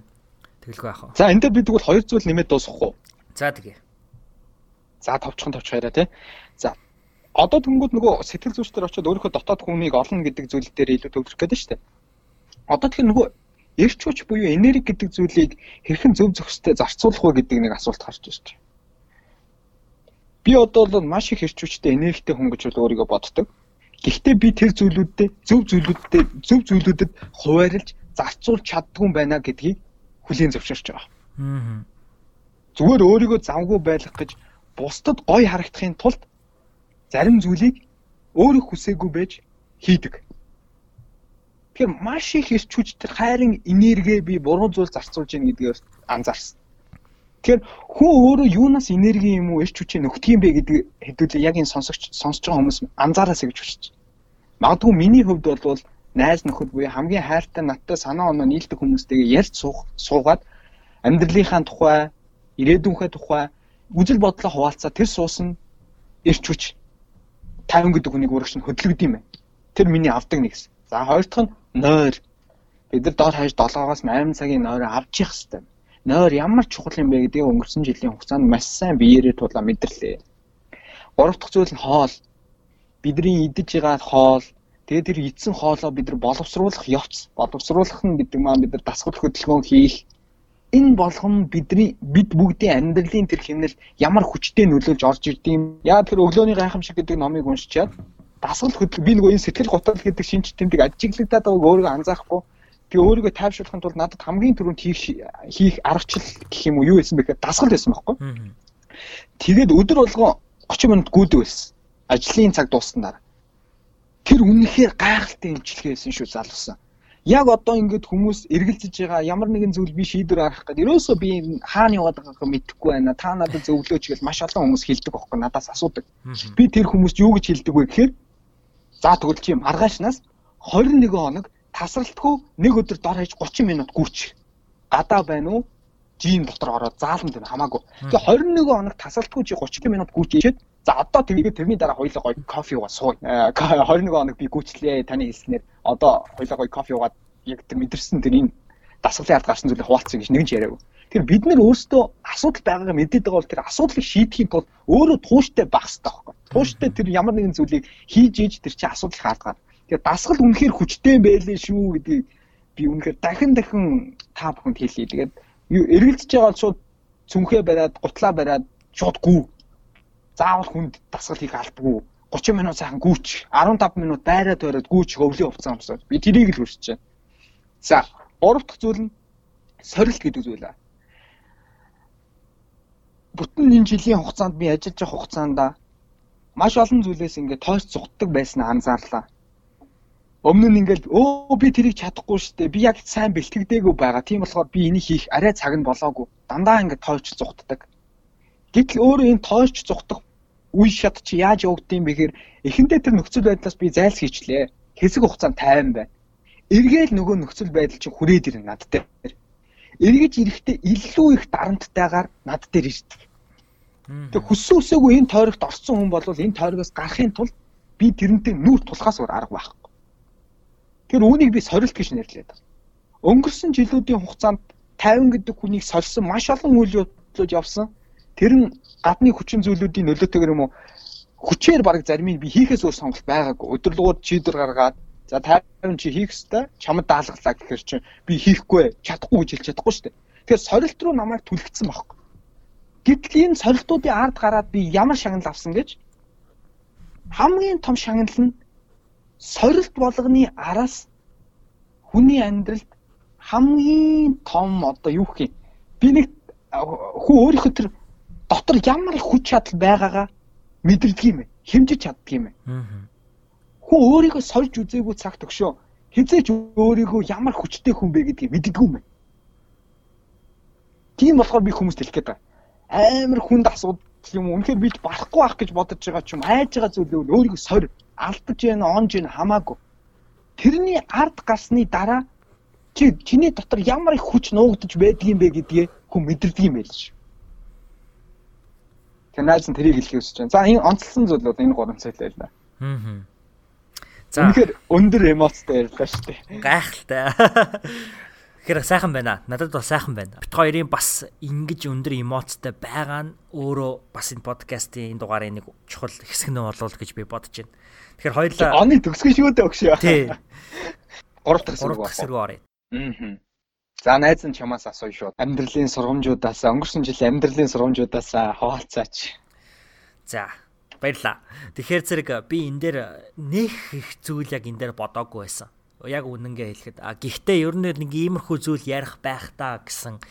Тэгэлгүй яах вэ? За энэ дээр би тэгвэл хоёр зүйл нэмээд дуусгах уу? За тэгээ. За товчхон товч хараа тий. За одоо тэнгууд нөгөө сэтгэл зүйчдэр очиод өөрийнхөө дотоод хүнийг олно гэдэг зүйл дээр илүү төвлөрөх гэдэг нь шүү дээ одоо тэгэхээр нөгөө эрч хүч буюу энерги гэдэг зүйлийг хэрхэн зөв зөвхөстэй зарцуулах вэ гэдэг нэг асуулт гарч ирж байна. Би одоо бол маш их эрч хүчтэй энергитэй хүн гэж өөрийгөө боддог. Гэхдээ би тэр зүйлүүдтэй зөв зүйлүүдтэй зөв зүйлүүдэд хуваарлж зарцуулж чаддгүй байна гэдгийг хүлийн зөвшөөрч байгаа. Аа. Зүгээр өөрийгөө завгүй байлгах гэж бусдад гоё харагдахын тулд зарим зүйлийг өөрөө хүсээгүй байж хийдэг. Тэгэхээр маш их эрч хүч тэр хайрын энерги би буруу зүйл зарцуулж яах гэдгийг анзаарсан. Тэгэхээр хүн өөрөө юунаас энерги юм уу эрч хүчийг нөхдөг юм бэ гэдэг хэдүүлээ яг энэ сонсогч сонсож байгаа хүмүүс анзаараасаа гэж хүсэж байна. Магадгүй миний хувьд бол найз нөхөд буюу хамгийн хайртай надтай санаа оноо нийлдэг хүмүүстэйгээ ярьж суух суугаад амьдралынхаа тухай, ирээдүйнхээ тухай үжил бодлоо хуваалцаа тэр суусна эрч хүч 50 гэдэг хүнийг урагш нь хөдөлгөд юм байна. Тэр миний авдаг нэгс. За хоёр дахь нь нойр. Бид нар доор хаяж 7-оос 8 цагийн нойроо авч явах хэрэгтэй нойр ямар чухал юм бэ гэдгийг өнгөрсөн жилийн хугацаанд маш сайн биеэрээ тулаа мэдэрлээ. Гурав дахь зүйл нь хоол. Бидний идэж байгаа хоол, тэгээд тэр идсэн хоолоо бид нар боловсруулах явц. Боловсруулах нь гэдэг маань бид нар дасгал хөдөлгөөн хийх. Энэ болгон бидний бид бүгдийн амьдралын тэр хэмнэл ямар хүчтэй нөлөөлж орж ирдэг юм. Яа тэр өглөөний гайхамшиг гэдэг номыг уншичаад дасгал хөдөлгөөн би нөгөө энэ сэтгэл готол гэдэг шинж тэмдэг ажиглагдаад байгааг өөрийгөө анзаарахгүй Тэгээ өөрийгөө тайвшруулахын тулд надад хамгийн түрүүнд хийх хийх аргачлал гэх юм уу юу байсан бэ гэхээр дасгал байсан байхгүй. Тэгээд өдөр болгон 30 минут гүйдэг байсан. Ажлын цаг дууссан дараа. Тэр үнэхээр гайхалтай имчилгээ байсан шүү залуусан. Яг одоо ингээд хүмүүс эргэлзэж байгаа ямар нэгэн зүйл би шийдвэр гаргах гэдэг. Ерөөсөө би хаана яваад байгаагаа мэдэхгүй байна. Та надад зөвлөөч гэж маш олон хүмүүс хэлдэг байхгүй надаас асуудаг. Би тэр хүмүүст юу гэж хэлдэг вэ гэхээр за тэгвэл чи маргаашнаас 21 хоног тасралтгүй нэг өдөр дор хаяж 30 минут гүйч. Гадаа байна уу? Жин дотор ороод заалан байна хамаагүй. Тэгээ 21 хоног тасралтгүй чи 30 минут гүйчээд за одоо тэгээд тэрний дараа хоёлоо гоё кофе уугаа сууя. 21 хоног би гүйчлээ таны хэлснээр одоо хоёлоо гоё кофе уугаад яг тэр мэдэрсэн тэр энэ дасгалын ард гарсан зүйлийг хуваалцъя гэж нэгэн ч яриаг. Тэр бид нар өөрсдөө асуудал байгаагаа мэдээд байгаа бол тэр асуудлыг шийдэхийн тулд өөрөө тууштай байх хэрэгтэй байхгүй. Тууштай тэр ямар нэгэн зүйлийг хийж ийж тэр чинь асуудал хаардаг. Тэгээ дасгал үнэхээр хүчтэй байлээ шүү гэдгийг би үнэхээр дахин дахин та бүхэнд хэлье. Тэгээд эргэлдэж байгаа бол шууд цүнхээ бариад, гутлаа бариад шууд гүү. Заавал хүнд дасгал хийх албагүй. 30 минут сайхан гүүч, 15 минут байраад байраад гүүч хөвлийн хувцас амсаад. Би тэрийг л хүсэж байна. За, гурав дахь зүйл нь сорилт гэдэг зүйл аа. Бүтэн энэ жилийн хугацаанд би ажиллаж байгаа хугацаанд маш олон зүйлээс ингээд тойрч зугтдаг байснаа анзаарлаа. Өмнө нь ингээл өө би тэрийг чадахгүй штэ. Би яг сайн бэлтгэдэггүй байгаа. Тийм болохоор би энийг хийх арай цаг нь болоогүй. Дандаа ингээд тойрч зүхтдаг. Гэтэл өөрөө энэ тойрч зүхтах үе шат чи яаж явагдсан бэ гэхээр эхэндээ тэр нөхцөл байдлаас би зайлс хийчлээ. Хэсэг хугацаанд тайван байна. Эргээл нөгөө нөхцөл байдал чинь хүрээд ирнэ над дээр. Эргэж ирэхдээ илүү их дарамттайгаар над дээр ирдэг. Тэг хүссэн үсээгүй энэ тойрогт орсон хүн бол энэ тойрогоос гарахын тулд би тэрнтэй нүүр тулахаас өөр арга байхгүй. Тэр үүнийг би сорилт гэж нэрлээд байна. Өнгөрсөн жилүүдийн хугацаанд 50 гэдэг хүнийг сольсон маш олон үйл явдлууд явсан. Тэр нь гадны хүчин зүйлүүдийн нөлөөтэйгээр юм уу хүчээр баг зарим нь би хийхээс өөр сонголт байгаагүй. Өдөрлөгөөр чийдэр гаргаад за 50 чи хийх ёстой. Чамд даалгалаа гэхэр чи би хийхгүй чадахгүй гэж хэлж чадахгүй шүү дээ. Тэгэхээр сорилт руу намайг түлхэгдсэн байхгүй. Гэтэл энэ сорилтуудын ард гараад би ямар шагнал авсан гэж? Хамгийн том шагнал нь сорилт болгоны араас хүний амьдралд хамгийн том одоо юу гэх юм? Би нэг хүн өөрийнхөө тэр дотор ямар их хүч чадал байгаагаа мэдэрдэг юм хэмжиж чаддаг юм бэ хүн өөрийгөө сольж үзээгүй цагт өгшөө хизээч өөрийгөө ямар хүчтэй хүн бэ гэдгийг мэддэггүй юм тийм болохоор би хүмүүст хэлэх гээд амар хүнд асуудал юм үнэхээр би барахгүй байх гэж бодож байгаа ч юм айж байгаа зүйлөө өөрийгөө сорь алдаж яана онж яана хамаагүй. Тэрний ард гарсны дараа чи чиний дотор ямар их хүч нуугдаж байдгийм бэ гэдгээ хүн мэдэрдэг юм байл ш. Тэр найз нь тэрийг хэлхий өсөж байна. За энэ онцлсан зүйл бол энэ гурван цайлаа л да. Аа. За. Тэгэхээр өндөр эмоцтой ярьлаа шүү дээ. Гайхалтай. Тэгэхээр сайхан байна. Надад бол сайхан байна. Бит хоёрын бас ингэж өндөр эмоцтой байгаа нь өөрөө бас энэ подкастын энэ дугаарыг нэг чухал хэсэг нь болов гэж би бодож байна. Тэгэхээр хоёулаа оны төгсгөн шүү дээ өгшөө. Тий. Гурав дахь хэсэг. Гурав дахь хэсэг оръё. Аа. За найз нь чамаас асууя шүү. Амьдралын сургамжуудаас өнгөрсөн жилийн амьдралын сургамжуудаас хаваалцаач. За баярлаа. Тэгэхээр зэрэг би энэ дээр нэх их зүйл яг энэ дээр бодоогүй байсан яг үнэнгээ хэлэхэд а гэхдээ ер нь нэг иймэрхүү зүйл ярих байх та гэсэн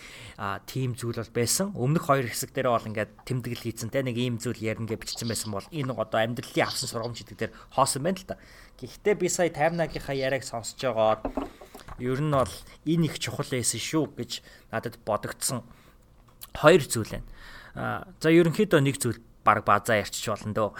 тийм зүйл бол байсан. Өмнөх хоёр хэсэг дээр бол ингээд тэмдэглэл хийцэн те нэг ийм зүйл ярина гэж бичсэн байсан бол энэ одоо амьдралын авсан сургамж гэдэг дээр хоосон байна л та. Гэхдээ би сая таймнагийнхаа яриаг сонсож байгаа ер нь бол энэ их чухал байсан шүү гэж надад бодогдсон хоёр зүйл байна. За ерөнхийдөө нэг зүйл баг базаа ярьчих болно дөө.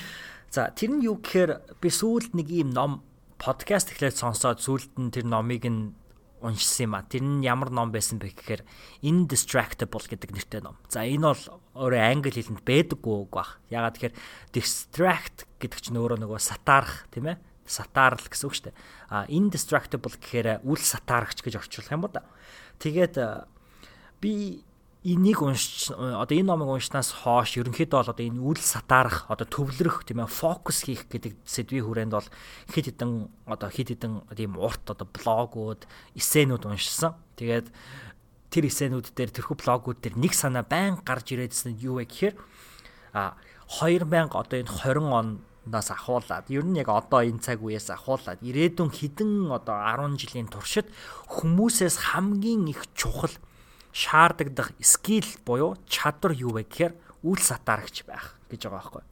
За тэр нь юу гэхээр би сүүлд нэг ийм ном подкаст эхлээд сонсоод сүүлд нь тэр номыг нь уншсан юм а. Тэр нь ямар ном байсан бэ гэхээр Indistractable гэдэг нэртэй ном. За энэ бол өөрөө англи хэлэнд байдаггүй үг баг. Ягаад тэгэхээр distract гэдэг чинь өөрөө нөгөө сатаарах тийм ээ сатаарл гэсэн үг шүү дээ. А indistractable гэхээр үл сатаарагч гэж орчуулах юм ба да. Тэгээд би энийг уншиж одоо энэ номыг уншнаас хойш ерөнхийдөө бол одоо энэ үл сатаарах одоо төвлөрөх тийм ээ фокус хийх гэдэг сэдвийн хүрээнд бол хэд хэдэн одоо хэд хэдэн тийм урт одоо блогууд эссенүүд уншсан. Тэгээд тэр эссенүүд дээр тэрхүү блогууд дээр нэг санаа байн гарч ирээдсэн нь юу вэ гэхээр а 2000 одоо энэ 20 он нас ахуулаад ер нь яг одоо энэ цаг үеэс ахуулаад ирээдүйн хідэн одоо 10 жилийн туршид хүмүүсээс хамгийн их чухал шаардагдах скил буюу чадвар юу вэ гэхээр үл сатаарагч байх гэж байгаа байхгүй.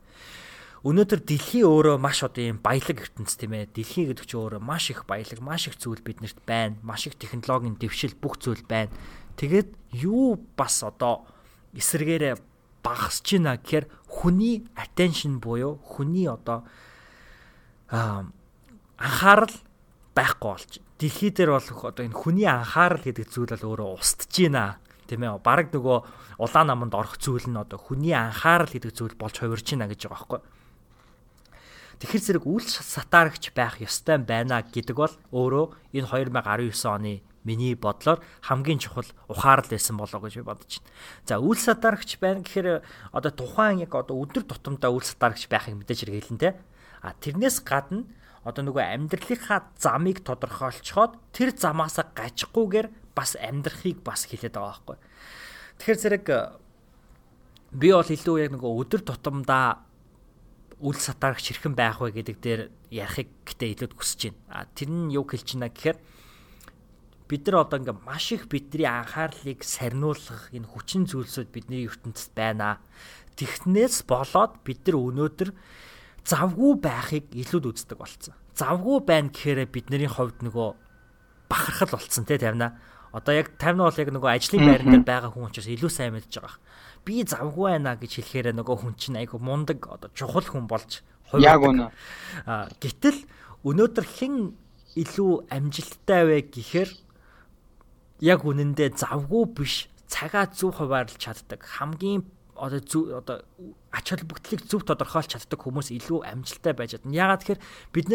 Өнөөдөр дэлхий өөрөө маш одоо юм баялаг ертөнц тийм ээ. Дэлхий гэдэг чинь өөрөө маш их баялаг, маш их зүйл биднэрт байна. Маш их технологийн дэвшил бүх зүйл байна. Тэгээд юу бас одоо эсэргээрээ багасч байна гэхээр хүний attention буюу хүний одоо анхаарал байхгүй болж дэлхий дээр болох одоо энэ хүний анхаарал гэдэг зүйл бол өөрөө устж байна. Тийм ээ. Бараг нөгөө улаан наманд орох зүйл нь одоо хүний анхаарал гэдэг зүйл болж хувирч байна гэж байгаа байхгүй. Тэгэхэр зэрэг үл сатаарагч байх ёстой байна гэдэг бол өөрөө энэ 2019 оны миний бодлоор хамгийн чухал ухаарал байсан болоо гэж би бодож байна. За үл сатаарагч байна гэхээр одоо тухайн яг одоо өдөр тутамдаа үл сатаарагч байхыг мэдээж хэрэг хэлэн тэ. А тэрнээс гадна одоо нөгөө амьдралынхаа замыг тодорхойлцоход тэр замаас гажихгүйгээр бас амьдрахыг бас хэлээд байгаа байхгүй. Тэгэхээр зэрэг э, би бол илүү яг нөгөө өдөр тутамдаа үл сатаарагч хэрхэн байх вэ гэдэг дээр ярихыг гэтээ илүүд хүсэж байна. А тэр нь юу хэлж байна гэхээр бид нар одоо ингээ маш их бидний анхаарлыг сарниулах энэ хүчин зүйлсүүд бидний ертөнцид байна. Технээс болоод бид нар өнөөдөр завгүй байхыг илүүд үздэг болцсон. Завгүй байна гэхээр бидний хувьд нөгөө бахархал болцсон те тавина. Одоо яг тавина бол яг нөгөө ажлын байран дээр байгаа хүн учраас илүү сайн мэдж байгаа. Би завгүй байна гэж хэлэхээр нөгөө хүн чинь айгу мундаг одоо чухал хүн болж Яг үнэ. А гэтэл өнөөдөр хэн илүү амжилттай вэ гэхээр яг үнэндээ завгүй биш цагаа зөв хуваарлж чаддаг хамгийн одоо зүг одоо ач холбогдлыг зөв тодорхойлж чаддаг хүмүүс илүү амжилттай байж чадна. Ягаад тэгэхээр бид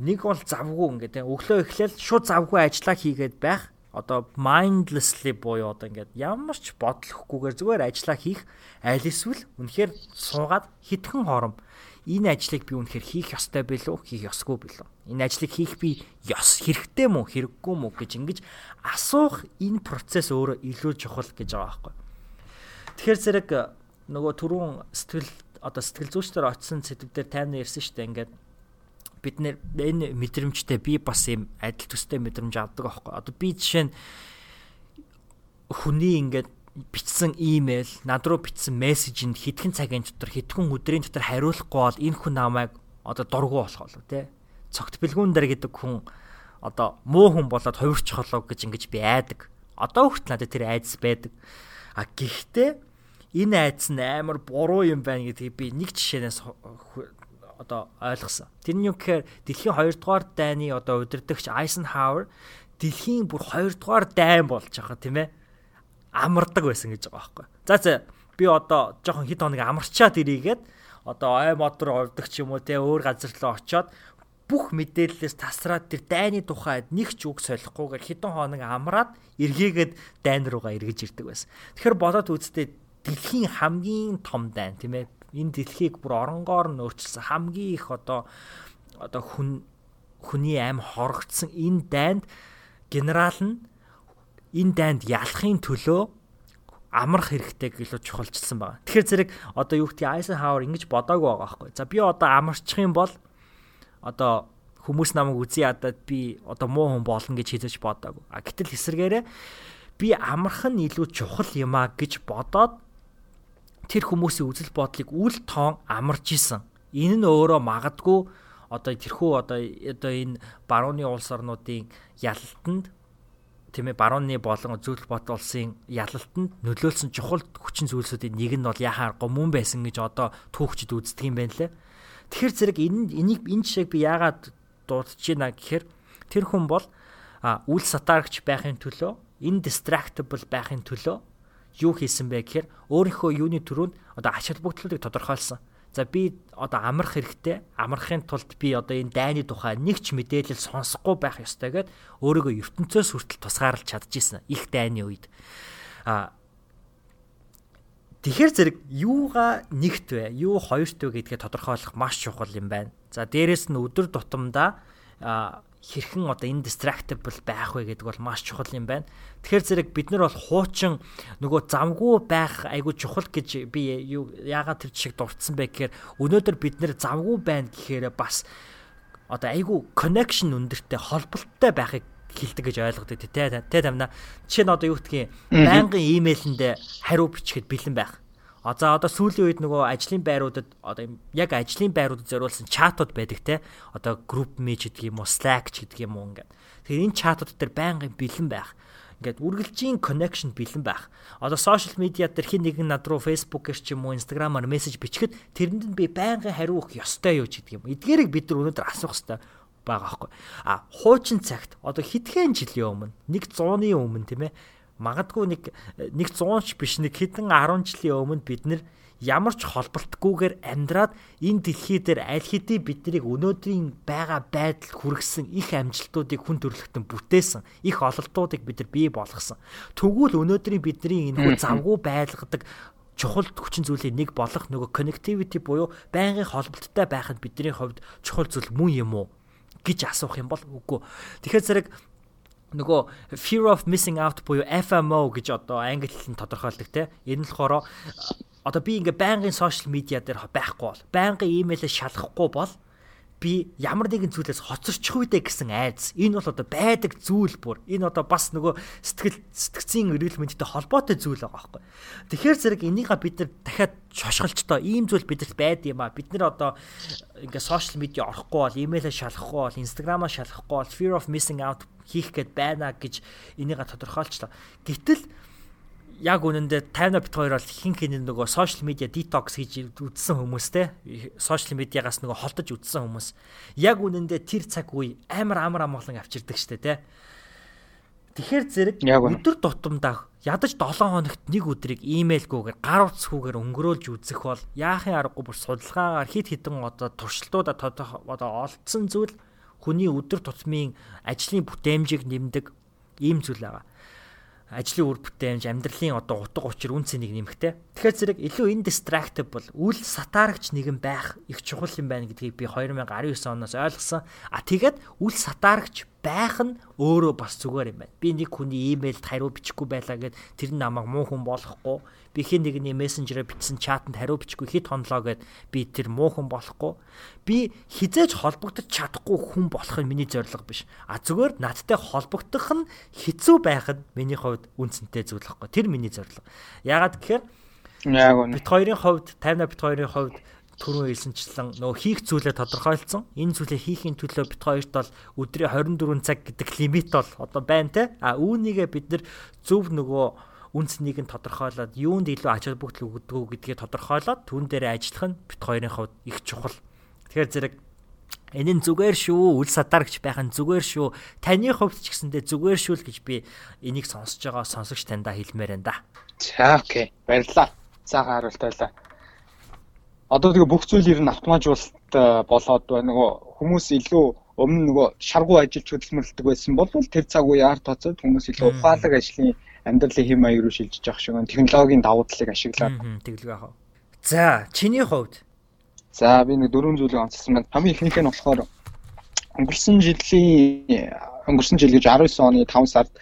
нэг бол завгүй ингээд өглөө эхлээл шууд завгүй ажиллаа хийгээд байх одоо mindlessly буюу одоо ингээд ямар ч бодлохгүйгээр зүгээр ажиллаа хийх аль эсвэл үнэхээр суугаад хитгэн хором энэ ажлыг би үнэхээр хийх ёстой билүү хийх ёсгүй билүү. Энэ ажлыг хийх би ёс хэрэгтэй мүү хэрэггүй мүү гэж ингэж асуух энэ процесс өөрөө илүү чухал гэж байгаа байхгүй. Тэгэхээр зэрэг нөгөө түрүүн сэтгэл одоо сэтгэл зүйчдэр очисон сэдвээр тайвна ярьсан шүү дээ. Ингээд бид нэр энэ мэдрэмжтэй би бас юм адил төстэй мэдрэмж авдаг аахгүй. Одоо би жишээ нь хүний ингээд бичсэн имэйл над руу бичсэн мессежинд хэдхэн цагийн дотор хэдхэн өдрийн дотор хариулахгүй бол энэ хүн намайг одоо дургу болох болов те цогт бэлгүүн дээр гэдэг хүн одоо муу хүн болоод хувирчих болов гэж ингэж би айдаг. Одоо хүртэл надад тэр айдас байдаг. А гэхдээ энэ айдас нь амар буруу юм байна гэдгийг би нэг жишээнээс одоо ойлгосон. Тэр нь юу гэхээр дэлхийн 2 дугаар дайны одоо удирдагч Eisenhower дэлхийн бүр 2 дугаар дайн болж байгаа тийм ээ. Амардаг байсан гэж байгаа байхгүй. За за би одоо жоохон хэд хоног амарчаад ирийгээд одоо ой модор ордог ч юм уу те өөр газар руу очиод бүх мэдээллээс тасраад тэр дайны тухайд нэг ч үг солихгүйгээр хэдэн хоног амраад эргээгээд дайн руугаа эргэж ирдэг байсан. Тэгэхээр болоод үзтээ дэлхийн хамгийн том дайн тийм ээ энэ дэлхийг бүр оронгоор нь өөрчилсөн хамгийн их одоо одоо хүн хүний аим хорогдсон энэ дайнд генерал нь энэ дайнд ялахын төлөө амрах хэрэгтэй гэлөө чухалчилсан байна. Тэгэхээр зэрэг одоо юу гэдгийг Айсенхауэр ингэж бодоагүй байгаа байхгүй. За би одоо амарчих юм бол одоо хүмүүс намайг үзий ядаад би одоо муу хүн болно гэж хэлж бодоагүй. А гэтэл эсэргээрээ би амархан илүү чухал юм а гэж бодоод тэр хүмүүсийн үзэл бодлыг үл тоон амарч исэн. Энэ нь өөрөө магадгүй одоо тэрхүү одоо одоо энэ барууны улс орнуудын ялалтанд тийм ээ барууны болон зөвлөл бот улсын ялалтанд нөлөөлсөн чухал хүчин зүйлсүүдийн нэг нь бол яхаа аргагүй мөн байсан гэж одоо түүхчид үздэг юм байна лээ. Тэгэхээр зэрэг энэ энийг энэ жишээг би яагаад дуудаж байна гэхээр тэр хүн бол үл сатаарч байхын төлөө indistractable байхын төлөө юу хийсэн бэ гэхээр өөрийнхөө юуны төрөнд одоо ач холбогдлуудыг тодорхойлсон. За би одоо амрах хэрэгтэй. Амрахын тулд би одоо энэ дайны тухай нэг ч мэдээлэл сонсохгүй байх ёстой гэд өөрийгөө ертөнцөөс хүртэл тусгаарлаж чадчихсан их дайны үед. А Тэгэхээр зэрэг юугаа нэгт вэ? Юу хоёрт вэ гэдгээ тодорхойлох маш чухал юм байна. За дээрэс нь өдөр тутамдаа хэрхэн одоо энэ distractable байх вэ гэдэг бол маш чухал юм байна. Тэгэхээр зэрэг бид нар бол хуучин нөгөө завгүй байх айгүй чухал гэж би юу яагаад тэр жишээ дурдсан бэ гэхээр өнөөдөр бид нэр завгүй байна гэхээр бас одоо айгүй connection өндөртэй холболттой байхыг хэлдэг гэж ойлгодог тий. Тэ тамина. Жишээ нь одоо юу гэдгийг байнгын имэйлэндээ хариу бичихэд бэлэн байх А за одоо сүүлийн үед нөгөө ажлын байруудад одоо яг ажлын байруудад зориулсан чатууд байдаг те. Одоо group message гэдэг юм уу, Slack ч гэдэг юм уу ингээд. Тэгэхээр энэ чатууд дээр байнгын бэлэн байх. Ингээд үргэлжийн connection бэлэн байх. Одоо social media дээр хин нэгэн над руу Facebook-ээр ч юм уу, Instagram-аар мессеж бичгэд тэрэнд нь би байнгын хариу өгөх ёстой юу ч гэдэг юм. Эдгээрийг бид нар өнөөдөр асуух ёстой байгаа байхгүй. А хуучин цагт одоо хэдхэн жилийн өмнө, нэг 100-ны өмнө тийм ээ магадгүй нэг нэг 100 ч биш нэг хэдэн 10 жилийн өмнө бид нэр ямар ч холболтгүйгээр амьдраад энэ дэлхий дээр аль хэдийн биднийг өнөөдрийн байгаа байдал хүргэсэн их амжилтуудыг хүн төрөлхтөн бүтээсэн их ололтуудыг бид нар бий болгосон. Тэгвэл өнөөдрийн бидний энэ хүү завгүй байлгадаг чухал хүчин зүйлийн нэг болох нөгөө connectivity буюу байнгын холболттой байхад бидний хувьд чухал зүйл мөн юм уу гэж асуух юм бол үгүй. Тэгэхээр зэрэг нөгөө fear of missing out буюу FMO гэж одоо англи хэлээр тодорхойлдог те. Энэ нь болохоор одоо би ингээ байнгын сошиал медиа дээр байхгүй бол байнгын имэйлээ шалгахгүй бол би ямар нэгэн зүйлээс хоцорчих үедээ гэсэн айдас. Энэ бол одоо байдаг зүйл бүр. Энэ одоо бас нөгөө сэтгэл сэтгцийн эрүүл мэндтэй холбоотой зүйл байгаа байхгүй. Тэгэхээр зэрэг энийг бид нар дахиад шошголчдоо ийм зүйл бидэрт байд юм а. Бид нар одоо ингээ сошиал медиа орохгүй бол, имэйлээ шалгахгүй бол, инстаграмаа шалгахгүй бол fear of missing out хийх гээд байна гэж энийг тодорхойлчлаа. Гэтэл яг үнэндээ 50 бит хоёр бол хин хин нөгөө сошиал медиа детокс хийж үдсэн хүмүүс те. Сошиал медиагаас нөгөө холдож үдсэн хүмүүс. Яг үнэндээ тэр цаг үе амар амар амгалан авчирдаг штэ те. Тэгэхээр зэрэг өдөр тутамдаа ядаж 7 хоногт нэг өдрийг имэйлгүйгээр гар утасгүйгээр өнгөрөөлж үзэх бол яахын аргагүй бүр судалгаагаар хит хитэн одоо туршилтуудаа одоо олдсон зүйл хүний өдөр тутмын ажлын бүтээмжийг нэмдэг ийм зүйл байгаа ажлын үр бүтээмж, амьдралын одоо утга учир үн цэнийг нэмэхтэй. Тэгэхээр зэрэг илүү indistractable, үл сатаарагч нэгэн байх их чухал юм байна гэдгийг би 2019 оноос ойлгосон. А тэгээд үл сатаарагч байх нь өөрөө бас зүгээр юм байна. Би нэг хүний имэйлд хариу бичихгүй байлаа гэд тэр намайг муу хүн болохгүй би хин нэгний мессенжерээр бичсэн чатанд хариу бичгүй хит хонлоо гэд би тэр муу хүн болохгүй. Би хизээж холбогдож чадахгүй хүн болох нь миний зорилго биш. А зүгээр надтай холбогдох нь хэцүү байх нь миний хувьд үнцэнтэй зүйл байхгүй. Тэр миний зорилго. Ягаад гэхээр яг үнэ. Бит хоёрын хувьд, тайна бит хоёрын хувьд түрүү хэлсэнчлэн нөө хийх зүйлээ тодорхойлцсон. Энэ зүйлээ хийхин төлөө бит хоёрт бол өдрийн 24 цаг гэдэг лимит бол одоо байна те. А үүнийгээ бид нэр зөв нөгөө үнцнийг нь тодорхойлоод юунд илүү ач холбогдол өгдөг гэдгийг тодорхойлоод түн дээр ажиллах нь бит хоёрын хувьд их чухал. Тэгэхээр зэрэг энэ нь зүгээр шүү, үл садаргч байх нь зүгээр шүү. Таны хувьд ч гэсэндээ зүгээр шүү л гэж би энийг сонсож байгаа сонсогч таньда хэлмээр байна да. За окей. Баярлалаа. Цаахан хариулт байлаа. Одоо тэгээ бүх зүйл ер нь автоматжуулалт э, болоод нөгөө хүмүүс илүү өмнө нөгөө шаргуу ажиллаж хөдөлмөрлөдөг байсан бол тэр цаг үе арт тоцоод хүмүүс илүү ухаалаг ажлын амьдралын хэм маяг руу шилжиж явах шиг. Технологийн давуу талыг ашиглаад тэглэг яах вэ? За, чиний хувьд. За, би нэг дөрвөн зүйлийг онцлсан байна. Хамгийн ихнийх нь болохоор өнгөрсөн жилийн өнгөрсөн жил гэж 19 оны 5 сард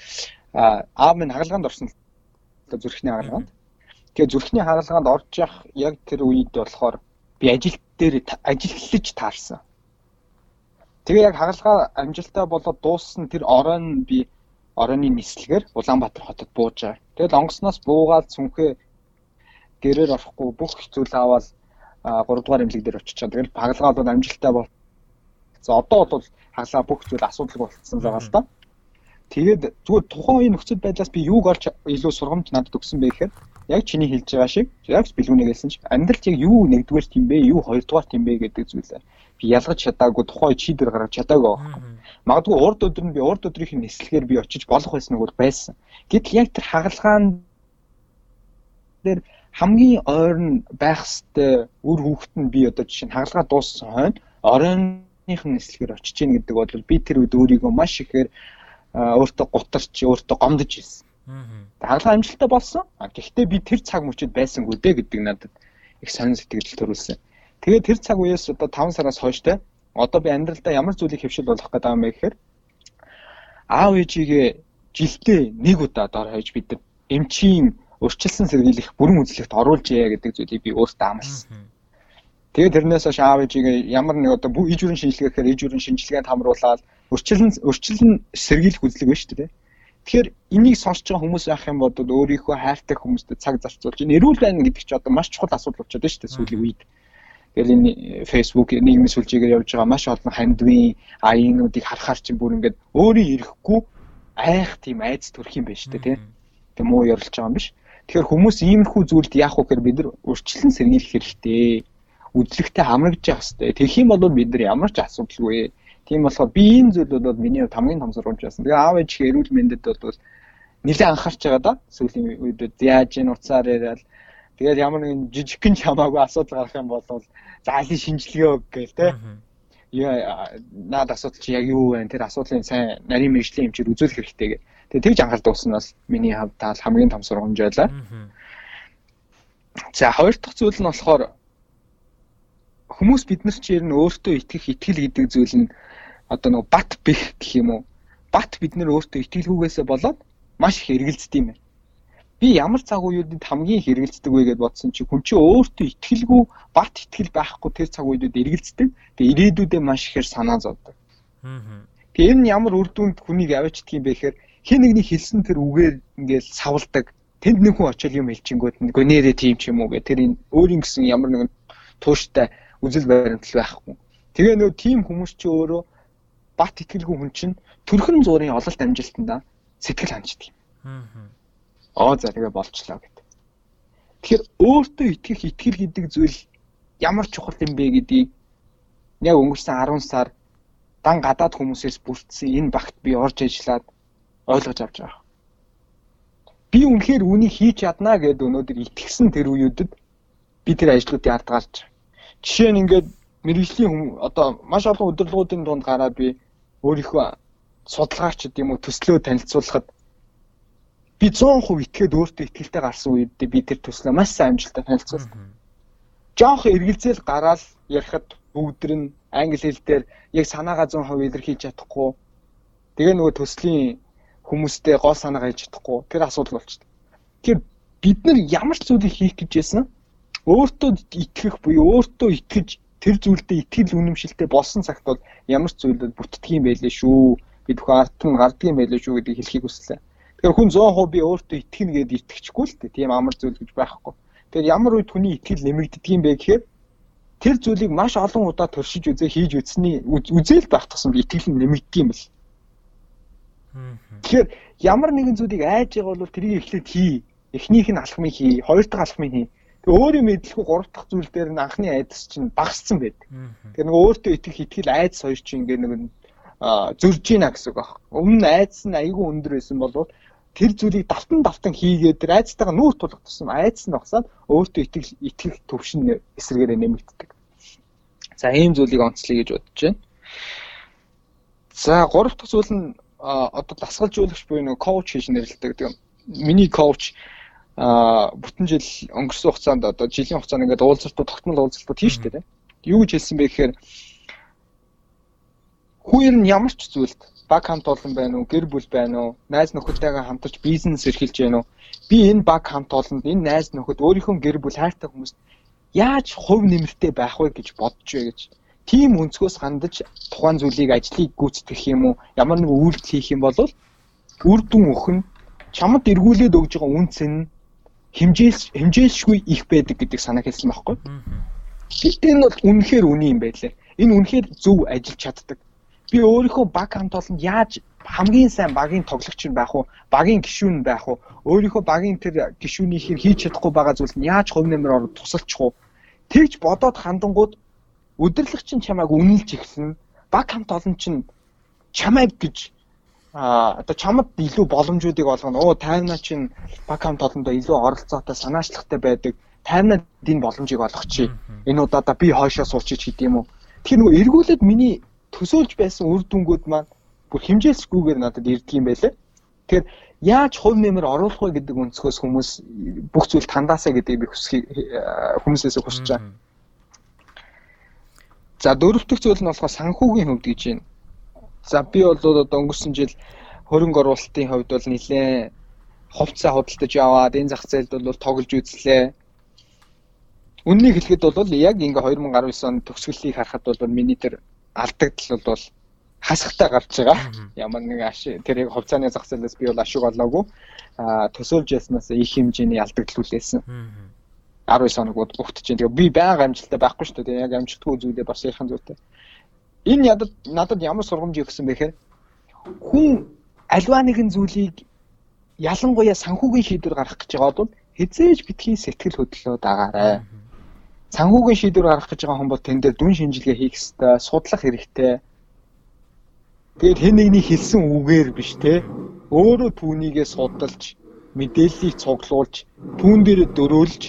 аав минь хагалгаанд орсон л зүрхний хагалгаанд. Тэгээ зүрхний хагалгаанд орж явах яг тэр үед болохоор би ажил дээр ажил эхлэж таарсан. Тэгээ яг хагалгаа амжилттай болоод дууссан тэр оройн би оройны нислэгээр Улаанбаатар хотод бууж байгаа. Тэгэл онгоцноос буугаад сүнхээ гэрээр орохгүй бүх зүйл аваад 3 дугаар эмнэлэг дээр очиж байгаа. Тэгэл хагалгаа бол амжилттай бол. За одоо бол хагалгаа бүх зүйл асуудалгүй болцсон байгаа л да. Тэгээд зүгээр тухайн үеийн нөхцөл байдлаас би юуг олж илүү сургамж надад өгсөн бэ гэхээр яг чиний хэлж байгаа шиг яг бэлгүүнээ гэлсэн чинь амьдралд яг юу нэгдүгээр тийм бэ, юу хоёрдугаар тийм бэ гэдэг зүйлээ би ялгаж чадаагүй тухайн шийдвэр гаргаж чадаагүй байхгүй. Магадгүй урд өдөр нь би урд өдрийн нислэгээр би очиж болох байсан бол байсан. Гэтэл яг тэр хагалгаан дээр хамгийн ойрн байх хэвээр үр хүүхэд нь би одоо жишээ нь хагалгаа дууссан хойно оройных нь нислэгээр очиж гин гэдэг бол би тэр үед өөрийгөө маш ихээр өөртөө гутарч өөртөө гомдож ирсэн. Хагалгаа амжилттай болсон. Гэхдээ би тэр цаг мөчид байсангүй дээ гэдэг надад их сонир сэтгэл төрүүлсэн. Тэгээд тэр цаг үеэс одоо 5 сараас хойштой одоо би амьдралдаа ямар зүйлийг хөвшил болох гэдэг юм бэ гэхээр аав ээжигээ жилдээ нэг удаа дор хаяж бид нар эмчийн өрчлөлсөн сэргийлэх бүрэн үзлэгт оруулж яа гэдэг зүйлийг би өөртөө амласан. Тэгээд тэрнээс хойш аав ээжигээ ямар нэг одоо иж бүрэн шинжилгээхээр иж бүрэн шинжилгээнд хамруулаад өрчлөлн өрчлөлн сэргийлэх үзлэг байна шүү дээ. Тэгэхээр энийг сонсож байгаа хүмүүс байх юм бол өөрийнхөө хайртай хүмүүстэй цаг зарцуулж эрүүл байна гэдэг чинь одоо маш чухал асуудал болчиход байна шүү дээ сүүлийн үед. Тэгэл энэ Facebook нийгмийн сүлжээгээр явж байгаа маш олон хандвийн аяынуудыг харахаар чинь бүр ингээд өөрийн ирэхгүй айх тийм айц төрх юм байна шүү дээ тийм муу ярилж байгаа юм биш. Тэгэхээр хүмүүс иймэрхүү зүйлд яах вэ гэхээр бид нар урьдчилан сэргийлэх хэрэгтэй. Үдлэгтэй хамрагдж явах хэрэгтэй. Тэгэх юм бол бид нар ямар ч асуудалгүй. Тийм болохоор би энэ зүйл бол миний хувьд хамгийн том сургамж байсан. Тэгээ аав ээж эрүүл мэндэд бол нэлээд анхаарч байгаа да. Сүүлийн үед яаж ин уцаар яриад Тэгээд ямар нэгэн жижигхэн чамаагүй асуудал гарах юм бол за алийг шинжилгээ өг гээл те. Яа наад асуудал чи яг юу вэ? Тэр асуудлын сайн нарийн мэрэгжлийн хэмжээр үзүүлэх хэрэгтэй гэ. Тэгээд тэгж анхаарал дуусснаас миний хавь таал хамгийн том сургамж байлаа. За хоёр дахь зүйл нь болохоор хүмүүс бид нар чи ер нь өөртөө итгэх итгэл гэдэг зүйл нь одоо нэг бат бэх гэх юм уу? Бат бид нар өөртөө итгэлгүйгээсээ болоод маш их эргэлздэг юм байна би ямар цаг үеүүдэд хамгийн хэрэгэлцдэг вэ гэдээ бодсон чи хүн чи өөртөө итгэлгүй бат итгэл байхгүй тэр цаг үеүүдэд эргэлздэг. Тэгээ ирээдүйдээ маш ихээр санаа зовдөг. Тэгээ энэ ямар үр дүнд хүнийг аваачдаг юм бэ гэхээр хин нэгний хэлсэн тэр үгээр ингээл савлдаг. Тэнд нэг хүн очил юм хэлчингүүд нь гонээрээ тийм ч юм уу гэх тэр энэ өөрийн гэсэн ямар нэгэн тууштай үзэл баримтлал байхгүй. Тэгээ нөө тийм хүмүүс чи өөрөө бат итгэлгүй хүн чинь төрхөн зуурын ололт амжилтанда сэтгэл ханчдаг юм. Аа оо за тэгээ болчлоо гэдэг. Тэгэхээр өөртөө итгэх итгэл гэдэг зүйл ямар чухал юм бэ гэдгийг яг өнгөрсөн 10 сар дан гадаад хүмүүсээс бүрдсэн энэ багт би орж ажиллаад ойлгож авч байгаа. Би үнэхээр үнийг хийж чаднаа гэд өнөөдөр итгэсэн тэр үеүүдэд би тэр ажлуудыг ардгаалж. Жишээ нь ингээд мэрэгжлийн одоо маш олон удирдлагуудын дунд гараад би өөрийнхөө судалгаач гэдэг юм уу төслөө танилцуулахад би 100% итгээд өөртөө итгэлтэй гарсан үед би тэр төслөө маш сайн амжилттай танилцуулсан. Жохон эргэлзээл гараад ярихад бүгдэр нь англи хэл дээр яг санаагаа 100% илэрхийлж чадахгүй. Тэгээ нөгөө төслийн хүмүүстэй гол санаагаа хэлж чадахгүй. Тэр асуудал болчихсон. Тэгэхээр бид нар ямар ч зүйлийг хийх гэж байсан өөртөө итгэх буюу өөртөө итгэж тэр зүйлдээ итгэл үнэмшилтэй болсон цагт бол ямар ч зүйлд бүтдгийм байлээ шүү. Бид бүхэн арт нь гардгийм байлээ шүү гэдгийг хэлхийг хүслээ. Тэгэхээр хүн 100% би өөртөө итгэнэ гэдээ итгэчихгүй л дээ. Тийм амар зүйл гэж байхгүй. Тэгэхээр ямар үед хүний итгэл нэмэгддэг юм бэ гэхээр тэр зүйлийг маш олон удаа туршиж үзээ хийж үзсний үзэл байх тусам итгэл нь нэмэгддэг юм бэл. Тэгэхээр ямар нэгэн зүйлийг айж байгаа бол тэрийг эхлээд хий. Эхнийх нь алхмыг хий, хоёр дахь алхмыг хий. Тэгээ өөрийн мэдлэхгүй гурав дахь зүйл дээр нь анхны айдас чинь багассан байдаг. Тэгэхээр нөгөө өөртөө итгэх итгэл айдас хоёр чинь ингээ нэг зөрж ийна гэсэн үг баг. Өмнө айдас нь айгүй өндөр байсан боловч тэр зүйлийг давтан давтан хийгээд тэр айцтайгаа нүүр тулах тусам айц нь багсаад өөртөө итгэл итгэх төвшин эсрэгээрээ нэмэгддэг. За ийм зүйлийг онцлоё гэж бодож байна. За гурав дахь зүйл нь одоо дасгалжуулагч буюу нэг коуч хийж нэрлэдэг. Тэгээ миний коуч а бүтэн жил өнгөрсөн хугацаанд одоо жилийн хугацаанд ингээд уулзалтууд тогтмол уулзалтууд хийж штэ. Юу гэж хэлсэн бэ гэхээр хүн нь ямар ч зүйлд баг хамт олон байна уу, гэр бүл байна уу, найз нөхөдтэйгээ хамтарч бизнес эрхэлж байна уу? Би энэ баг хамт олонд энэ найз нөхөд өөрийнхөө гэр бүл хайртай хүмүүст яаж хувь нэмэртэй байх вэ гэж бодож бай гэж. тийм өнцгөөс хандаж тухайн зүйлийг ажлыг гүйцэтгэх юм уу ямар нэг үйлдэл хийх юм бол үр дүн өхөн чамд эргүүлээд өгж байгаа үнц нь хэмжээл хэмжээлшгүй их байдаг гэдэг санаа хэлсэн байхгүй. Гэтэ энэ бол үнэхээр үний юм байлээ. Энэ үнэхээр зөв ажиллаж чаддаг. Би өөрийнхөө баг хамт олонд яаж хамгийн сайн багийн тоглогч нь байх уу, багийн гишүүн байх уу, өөрийнхөө багийн тэр гишүүнийхийг хийж чадахгүй байгаа зүйл нь яаж хувь нэмэр ороод тусалчих уу? Тэгж бодоод хандангууд өдөрлөгч нь чамайг үнэлж эхэлнэ. Баг хамт олон чинь чамайг гэж а одоо чамд илүү боломжуудыг олгоно. Оо таймна чинь баг хамт олондоо илүү оролцоотой санаачлагтай байдаг. Таймнад энэ боломжийг олгочих. Энэ удаадаа би хойшоо суучих гэдэг юм уу. Тэгэхээр нөгөө эргүүлээд миний төсөөлж байсан үр дүнгууд маань бүр хэмжээсгүйгээр надад ирдэг юм байлээ. Тэгэхээр яаж хувь нэмэр оруулах вэ гэдэг өнцгөөс хүмүүс бүх зүйл тандаасаа гэдгийг би хүсхийг хүмүүсээс хүсэж байгаа. За дөрөвдөг зүйл нь болохоор санхүүгийн хөвд гэж байна. За би бол одоо өнгөрсөн жил хөрөнгө оруулалтын хувьд бол нэлээд хувцас худалдаж яваад энэ зах зээлд бол тоглож үзлээ. Үннийг хэлэхэд бол яг ингээ 2019 он төгсгөлийг харахад бол миний тэр алдагдал бол хасахтай гарч байгаа. Ямар нэг аш тэрийг хувьцааны зах зээлээс би бол ашиг олоогүй. А төсөөлж яснаас их хэмжээний алдагдал үлээсэн. 19 хоног угтж чинь. Тэгээ би байнга амжилттай байхгүй шүү дээ. Яг амжилтгүй зүйлээ бас ярих зүйтэй. Энэ ядад надад ямар сургамж өгсөн бэ гэхээр хүн альва нэгэн зүйлийг ялангуяа санхүүгийн шийдвэр гаргах гэж байгаа бол хизээж битгий сэтгэл хөдлөлөө дагаарай. Санхүүгийн шийдвэр гаргах гэж байгаа хүн бол тэн дээр дүн шинжилгээ хийх ёстой, судлах хэрэгтэй. Тэгээд хэн нэгний хэлсэн үгээр биш те өөрөө түүнийгээ судалж мэдээллийг цуглуулж түүн дээр дөрөөлж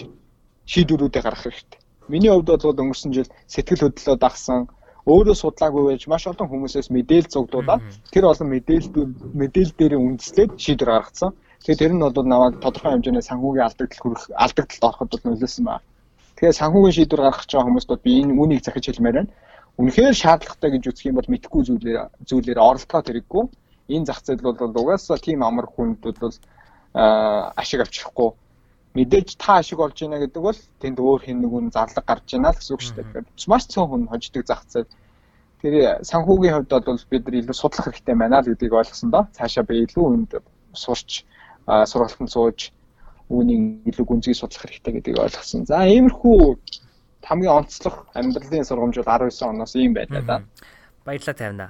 шийдвэрүүдээ гаргах хэрэгтэй. Миний хувьд бол өнгөрсөн жил сэтгэл хөдлөлөө дагсан өөрөө судлаагүй байж маш олон хүмүүсээс мэдээлэл зугдуулаад тэр олон мэдээлэл мэдээлэл дээр үндэслээд шийдвэр гаргацсан. Тэгэхээр тэр нь бол намайг тодорхой хэмжээний санхүүгийн алдагдал хүрэх алдагдалд ороход бол нөлөөсөн байна. Тэгэхээр санхүүгийн шийдвэр гаргах байгаа хүмүүст бол би энэ үнийг захиж хэлмээр байна. Үнэхээр шаардлагатай гэж үзэх юм бол мэдхгүй зүйлээр зүйлээр оролцоод хэрэггүй. Энэ зах зээл бол угаасаа тийм амар хүнд бол ашиг авчрахгүй мэдээж та ашиг олж байна гэдэг бол тэнд өөр хэн нэгэн зарлаг гарч байна л гэсэн үг шүү дээ. Тэгэхээр маш цөөн хүн хождог зах зээл. Тэр санхүүгийн хувьд бол бид нар илүү судлах хэрэгтэй байна л гэдгийг ойлгосон доо. Цаашаа би илүү үнд сурч сургалтанд сууж үүнийг илүү гүнзгий судлах хэрэгтэй гэдгийг ойлгосон. За иймэрхүү хамгийн онцлог амьдралын сургамж бол 19 оноос ийм байлаа да. Баярлалаа тавина.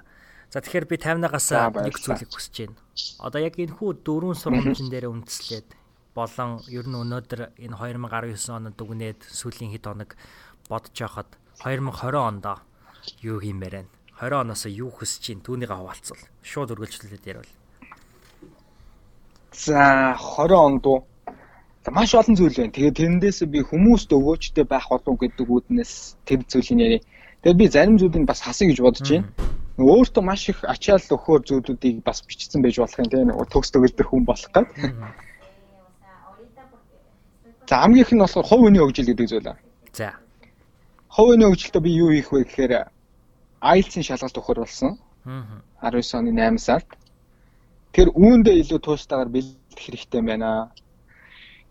За тэгэхээр би 50-наас нэг зүйлийг хүсэж байна. Одоо яг энэ хүү дөрвөн сургамжин дээр үндэслээд болон ер нь өнөөдөр энэ 2019 онд дүгнээд сүүлийн хэд хоног бодож байхад 2020 онд юу хиймээр байна? 20 оноос юу хүсэж чинь түүнийг хаваалцвал шууд үргэлжлүүлээд ярил. За 20 онд уу маш олон зүйл байна. Тэгээд тэрэндээс би хүмүүст өгөөчтэй байх болов гэдэг үүднээс тэр зүйлийг яри. Тэгээд би зарим зүйлийг бас хасъя гэж бодож байна. Өөртөө маш их ачаал өгөхөр зүйлүүдийг бас бичсэн байж болох юм тийм төгс төгөлдөр хүн болох гэдэг. За хамгийн их нь болохоор хувь хүний хөгжил гэдэг зүйл аа. За. Хувь хүний хөгжилдөө би юу хийх вэ гэхээр IELTS-ийн шалгалт өгөхөр болсон. Аа. 19 оны 8 сард. Тэр үүндээ илүү тууштайгаар бэлдэх хэрэгтэй байна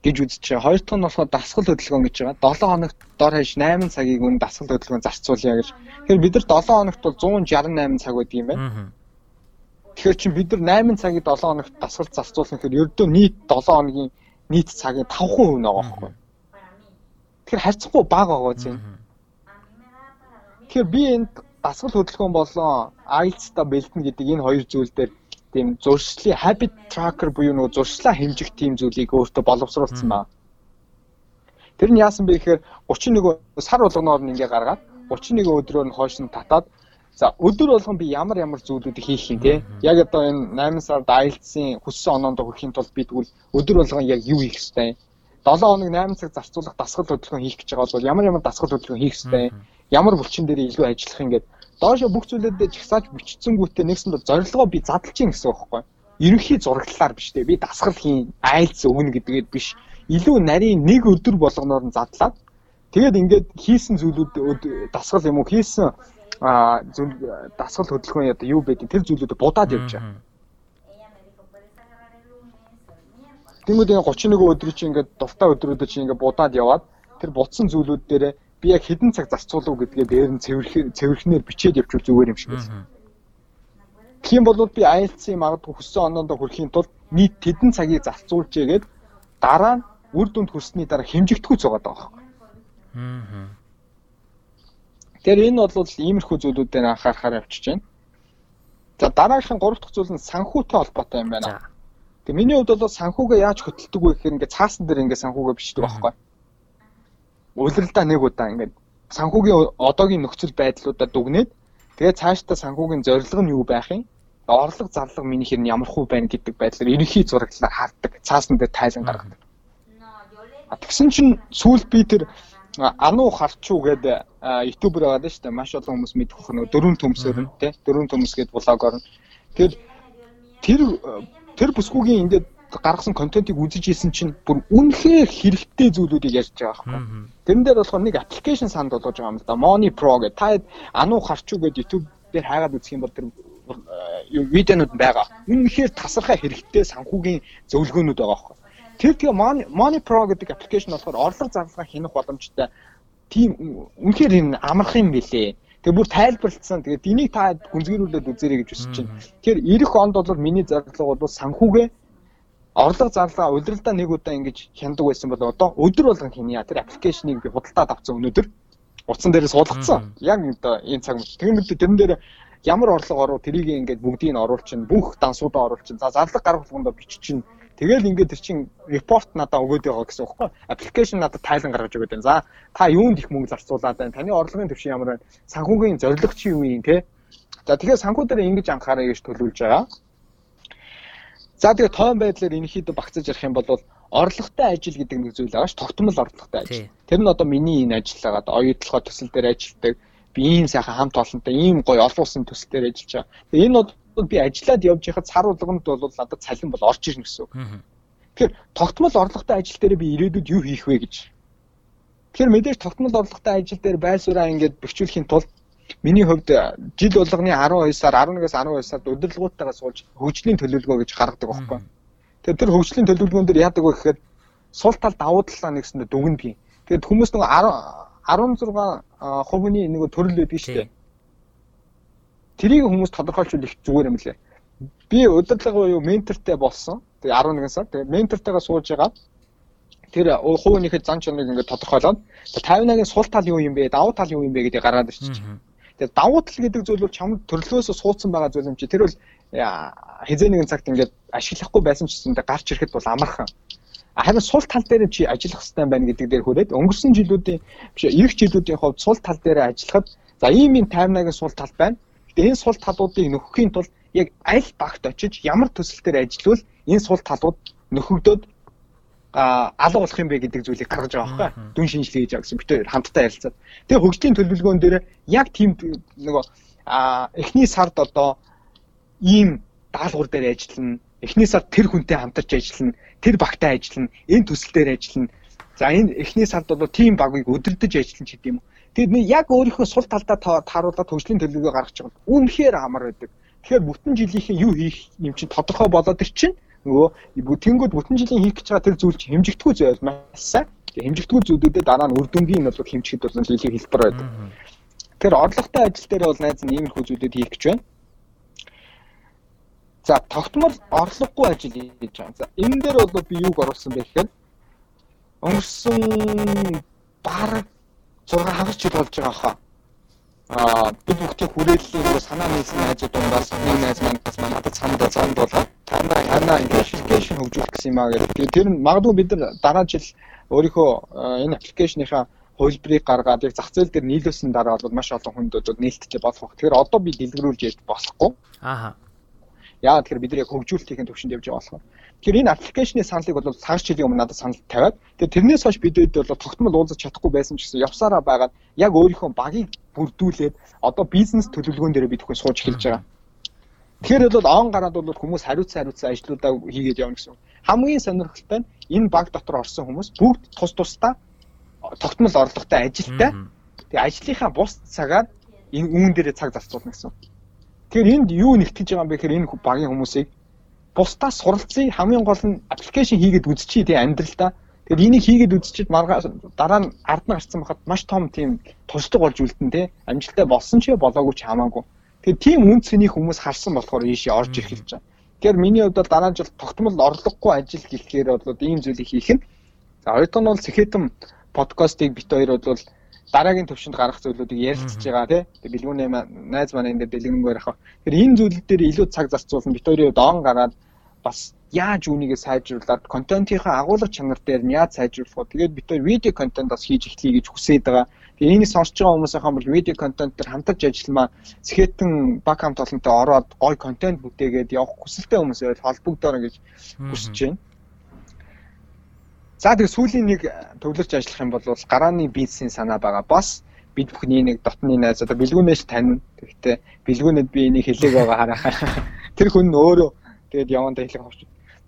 гэж үзэж байгаа. Хоёр дахь нь болохоор дасгал хөдөлгөөн гэж байгаа. 7 хоногт дор хаяж 8 цагийг үн дасгал хөдөлгөөн зарцуулъя гэж. Тэгэхээр бид нар 7 хоногт бол 168 цаг байдаг юм байна. Тэгэхээр чинь бид нар 8 цагийг 7 хоногт дасгал зарцуулсан гэхээр ердөө нийт 7 хоногийн нийт цагийн 5% нь байгаа байхгүй. Тэгэхээр харьцахгүй бага байгаа зүйл. Тэгэхээр би энд дасгал хөдөлгөөн болон IELTS-та бэлтэн гэдэг энэ хоёр зүйл дээр тийм зуршлын habit tracker буюу нөгөө зуршлаа хэмжих тийм зүйлийг өөртөө боловсруулсан байна. Тэр нь яасан бэ гэхээр 31 сар болгоноор нь ингээ гаргаад 31 өдрөөр нь хойш нь татаад За өдөр болгон би ямар ямар зүйлүүдийг хийх юм те. Яг одоо энэ 8 сард IELTS-ийн хүссэн оноонд хүрэхийн тулд би тэгвэл өдөр болгон яг юу хийх ёстой. 7 хоног 8 цаг зарцуулах дасгал хөдөлгөөн хийх гэж байгаа бол ямар ямар дасгал хөдөлгөөн хийх ёстой. Ямар булчин дээр илүү ажиллах ингээд доошо бүх зүйлүүдэд жагсааж бичсэнгүүтээ нэгсэнд зорилгоо би задлж гин гэсэн үг байхгүй. Ерөнхий зураглалаар биш те. Би дасгал хийн, IELTS өгнө гэдгээд биш. Илүү нарийн нэг өдөр болгоноор нь задлаад тэгээд ингээд хийсэн зүйлүүд дасгал юм уу хийсэн а зүйл дасгал хөдөлгөөн одоо юу байдیں۔ Тэр зүйлүүдээ будаад явж байгаа. Тэнгүүд энэ 31 өдөр чинь ингээд дуртай өдрүүдэд чинь ингээд будаад яваад тэр бутсан зүйлүүд дээрээ би яг хэдэн цаг зарцуулав гэдгээ дээр нь цэвэрхэн цэвэрхнээр бичээд явуул зүгээр юм шиг байна. Тийм бол би IELTS-ийн магадгүй хүссэн оноонд хүрэхийн тулд нийт хэдэн цагийг зарцуулж яагээд дараа нь үр дүнд хүрсний дараа хэмжигдэхүй зугаад байгаа байхгүй. Аа. Тэгэхээр энэ бол иймэрхүү зүйлүүдээр анхаарахаар явчихж байна. За дараагийн гурав дахь зүйл нь санхүүтэй холбоотой юм байна. Тэгээ миний хувьд бол санхүүгээ яаж хөтэлдэг вэ гэхээр ингээд цаасан дээр ингээд санхүүгээ бичдэг байхгүй. Улиралдаа нэг удаа ингээд санхүүгийн одоогийн нөхцөл байдлуудаа дүгнээд тэгээ цаашдаа санхүүгийн зорилго нь юу байх юм? Орлого зарлага миний хэр нь ямар хүү байна гэдэг байдлаар ерөнхий зураглалаар харддаг. Цаасан дээр тайлан гаргадаг. Тэгсэн чинь сүүл би тэр Ану харчуу гэдэг ютубер байгаа шүү дээ. Маш олон хүмүүс мэдэх нөө дөрөв төмсөр нь тий. Дөрөв төмс гэдэг блогоор. Тэр тэр тэр бүсгүйгийн эндээ гаргасан контентыг үзэж исэн чинь бүр үнэхээр хэрэгтэй зүйлүүдийг ярьж байгаа байхгүй. Тэрэн дээр болохоор нэг аппликейшн санд болгож байгаа юм л да. Money Pro гэдэг. Та Ану харчуу гэдэг YouTube дээр хайгаад үзэх юм бол тэр видеонууд байгаа. Үнэхээр тасархай хэрэгтэй санхүүгийн зөвлөгөөнүүд байгаа байхгүй. Тэр тэгээ Money Pro гэдэг аппликейшн болохоор орлого зарлага хянах боломжтой тийм үнэхээр энэ амарх юм билээ. Тэгээ бүр тайлбарлалцсан. Тэгээд энийг та гүнзгийрүүлээд үзээрэй гэж хүсэж байна. Тэгэхээр эх онд бол миний зорилго бол санхүүгээ орлого зарлага удирдалтаа нэг удаа ингэж хяндаг байсан бол одоо өдөр болгон хийнэ. Тэр аппликейшнийг би худалдаад авсан өнөөдөр утсан дээрээ суулгацсан. Яг одоо энэ цаг мэл. Тэгээд тэрэн дээр ямар орлого оруу тэрийг ингээд бүгдийг нь оруулчин бүх дансуудаа оруулчин. За зарлага гаргах болгондоо биччин Тэгэл ингээд тэр чин репорт надад өгөөд байгаа гэсэн үг байхгүй. Аппликейшн надад тайлан гаргаж өгөөд байна. За та юунд их мөнгө зарцуулаад байна? Таны орлогын түвшин ямар байна? Санхүүгийн зорилго чи юу юм те? За тэгэхээр санхүү дээр ингэж анхаараа гэж төлөвлөж байгаа. За тэгээ тоон байдлаар энэхийдээ багцаж ярих юм бол орлоготой ажил гэдэг нэг зүйл байгаа ш. Тогтмол орлоготой ажил. Тэр нь одоо миний энэ ажил байгаа. Оюутлогоо төсөл дээр ажилтдаг. Би ийм сайхан хамт олонтой ийм гоё олон улсын төсөл дээр ажиллаж байгаа. Тэгээ энэ би ажиллаад явж байхад сар болгонд бол надад цалин бол орж ирнэ гэсэн үг. Тэгэхээр тогтмол орлоготой ажил дээр би ирээдүйд юу хийх вэ гэж. Тэгэхээр мэдээж тогтмол орлоготой ажил дээр байр сууриа ингээд бэхжүүлэхийн тулд миний хувьд жил болгоны 12 сар 11-аас 12 сард удирдлагуудтайгаа суулж хөгжлийн төлөвлөгөө гэж гаргадаг байхгүй. Тэгэхээр тэр хөгжлийн төлөвлөгөөн дээр яадаг вэ гэхээр сул тал давуу талаа нэгсэндээ дүгнэв би. Тэгээд хүмүүс нэг 16 хувийн нэг төрөл өгдөг шүү дээ. Тэрийг хүмүүс тодорхойлчвал их зүгээр юм лээ. Би удирдлага буюу ментортэй болсон. Тэгээ 11 сар. Тэгээ ментортойгоо сууж байгаа. Тэр хувийнхээ зан чанарыг ингээд тодорхойлоод 58-гийн сул тал юу юм бэ? Давуу тал юу юм бэ гэдгийг гаргаад ирчих. Тэгээ давуу тал гэдэг зүйл бол чамд төрлөөсөө суудсан байгаа зүйл юм чи. Тэр бол хизээ нэгэн цагт ингээд ашиглахгүй байсан ч гэсэн гарч ирэхэд бол амархан. Харин сул тал дээр чи ажиллах хэрэгтэй байна гэдэг дээр хүрээд өнгөрсөн жилүүдийн биш эх жилүүдийн хувьд сул тал дээр ажиллахад за ийм ийм таймнагийн сул тал байна энэ сул талуудыг нөхөхийн тулд яг аль багт очиж ямар төсөлтөөр ажиллавал энэ сул талууд нөхөгдөөд а алга болох юм бэ гэдэг зүйлийг гаргаж байгаа байхгүй дүн шинжилгээ хийж байгаа гэсэн. Хоёр хамтдаа ярилцаад. Тэгээ хөгжлийн төлөвлөгөөн дээр яг тийм нөгөө эхний сард одоо ийм даалгавар дээр ажиллана эхний сард тэр хүнтэй хамтарч ажиллана тэр багтай ажиллана энэ төсөл дээр ажиллана. За энэ эхний сард бол тийм багыг өдөрдөж ажиллана ч гэдэм юм Тэгэд би яг өөрийнхөө сул талдаа тааруулаад хөгжлийн төлөвлөгөө гаргаж байгаа. Үнэхээр амар байдаг. Тэгэхээр бүтэн жилийнхээ юу хийх юм чинь тодорхой болоод ир чинь нөгөө тэнгууд бүтэн жилийн хийх гэж байгаа тэр зүйл чинь хэмжигдэхүй зүйл маш сайн. Хэмжигдэхүй зүйлүүдэд дараа нь үр дүнгийн нь бол хэмжихэд бол илүү хэлбэр байдаг. Тэгэхээр орлоготой ажил дээр бол найз нь иймэрхүү зүйлүүд хийх гэж байна. За тогтмол орлогогүй ажил хийж байгаа. За энэ дээр бол би юуг оруулсан бэ гэхээр өнгөрсөн бараг 6 хагас жил болж байгаа хаа. Аа бид бүхний хүрээллийн санаа нийлсэн найзууд дундаас нэг найз манаас манад цанд цанд болоод танаа танаа аппликейшн хөгжүүлэх гэсэн юм аа гэдэг. Тэр нь магадгүй бид нар дараа жил өөрийнхөө энэ аппликейшныхаа хөлбрийг гаргаад яг зах зээл дээр нийлүүлсэн дараа бол маш олон хүнд нээлттэй болох. Тэгэхээр одоо би дэлгэрүүлж ярьж болохгүй. Ааха. Яагаад тэгэхээр бид яг хөгжүүлэлтийн төвшөнд явж байгаа болохоор. Тэгэхээр энэ аппликейшны саналыг бол сар жилийн өмнө надад санал тавиад тэгээд тэрнээс хойш бидэд бол тогтмол уулзах чадахгүй байсан ч гэсэн явсараа байгаад яг өөрийнхөө багийг бүрдүүлээд одоо бизнес төлөвлөгөөн дээр бид бүхэн сууж эхэлж байгаа. Тэгэхээр бол он гараад бол хүмүүс хариуцсан хариуцсан ажлуудаа хийгээд явна гэсэн. Хамгийн сонирхолтой нь энэ баг дотор орсон хүмүүс бүгд тус тусдаа тогтмол орлоготой ажилтай. Тэгээ ажлынхаа бус цагаар энэ үүн дээр цаг зарцуулна гэсэн. Тэгэхээр энд юу нэгтгэж байгаа юм бэ гэхээр энэ багийн хүмүүсийг бусдаас суралцъя хамгийн гол нь аппликейшн хийгээд үзчихье тий амьдралдаа Тэгэхээр энийг хийгээд үзчихэд маргааш дараа нь ард нь гарцсан байхад маш том тийм тусдаг болж үлдэн те амжилттай болсон ч болоогүй ч хамаагүй. Тэгэхээр тийм үн цэнийг хүмүүс харсан болохоор ийшээ орж ирэх хэлж байгаа. Тэгэхээр миний хувьд бол дараа нь жил тогтмол орлогогүй ажил гэхээр бол ийм зүйлийг хийх нь. За хоёрт нь бол Сэхэтэм подкастыг бит хоёр бол дараагийн төвшөнд гарах зүйлүүдийг ярилцж байгаа тий. Тэгээ бэлгүүнээ найз маань энэ дэлгэнгээр авах. Тэгэхээр энэ зүйлүүд дээр илүү цаг зарцуулсан бит хоёрын дон гараад бас яаж үүнийгээ сайжруулад контентынхаа агуулга чанар дээр нь яаж сайжруулах вэ? Тэгээд бид нар видео контент бас хийж эхлэе гэж хүсээд байгаа. Тэгээд энийг сонсож байгаа хүмүүсийн бол видео контент дээр хамтарч ажилламаа сэхэтэн баг хамт олонтой ороод гой контент бүтээгээд явах хүсэлтэй хүмүүсээр холбогдоорой гэж хүсэж байна. За тэгээд сүүлийн нэг төвлөрч ажиллах юм бол гарааны бизнесийн санаа байгаа. Бас бид бүхний нэг дотны найз одоо бэлгүүнээс тань. Тэгэхдээ бэлгүүнэд би энийг хэлээг байгаа хараа. Тэр хүн өөрөө тэгээд явандаа хэлэх авч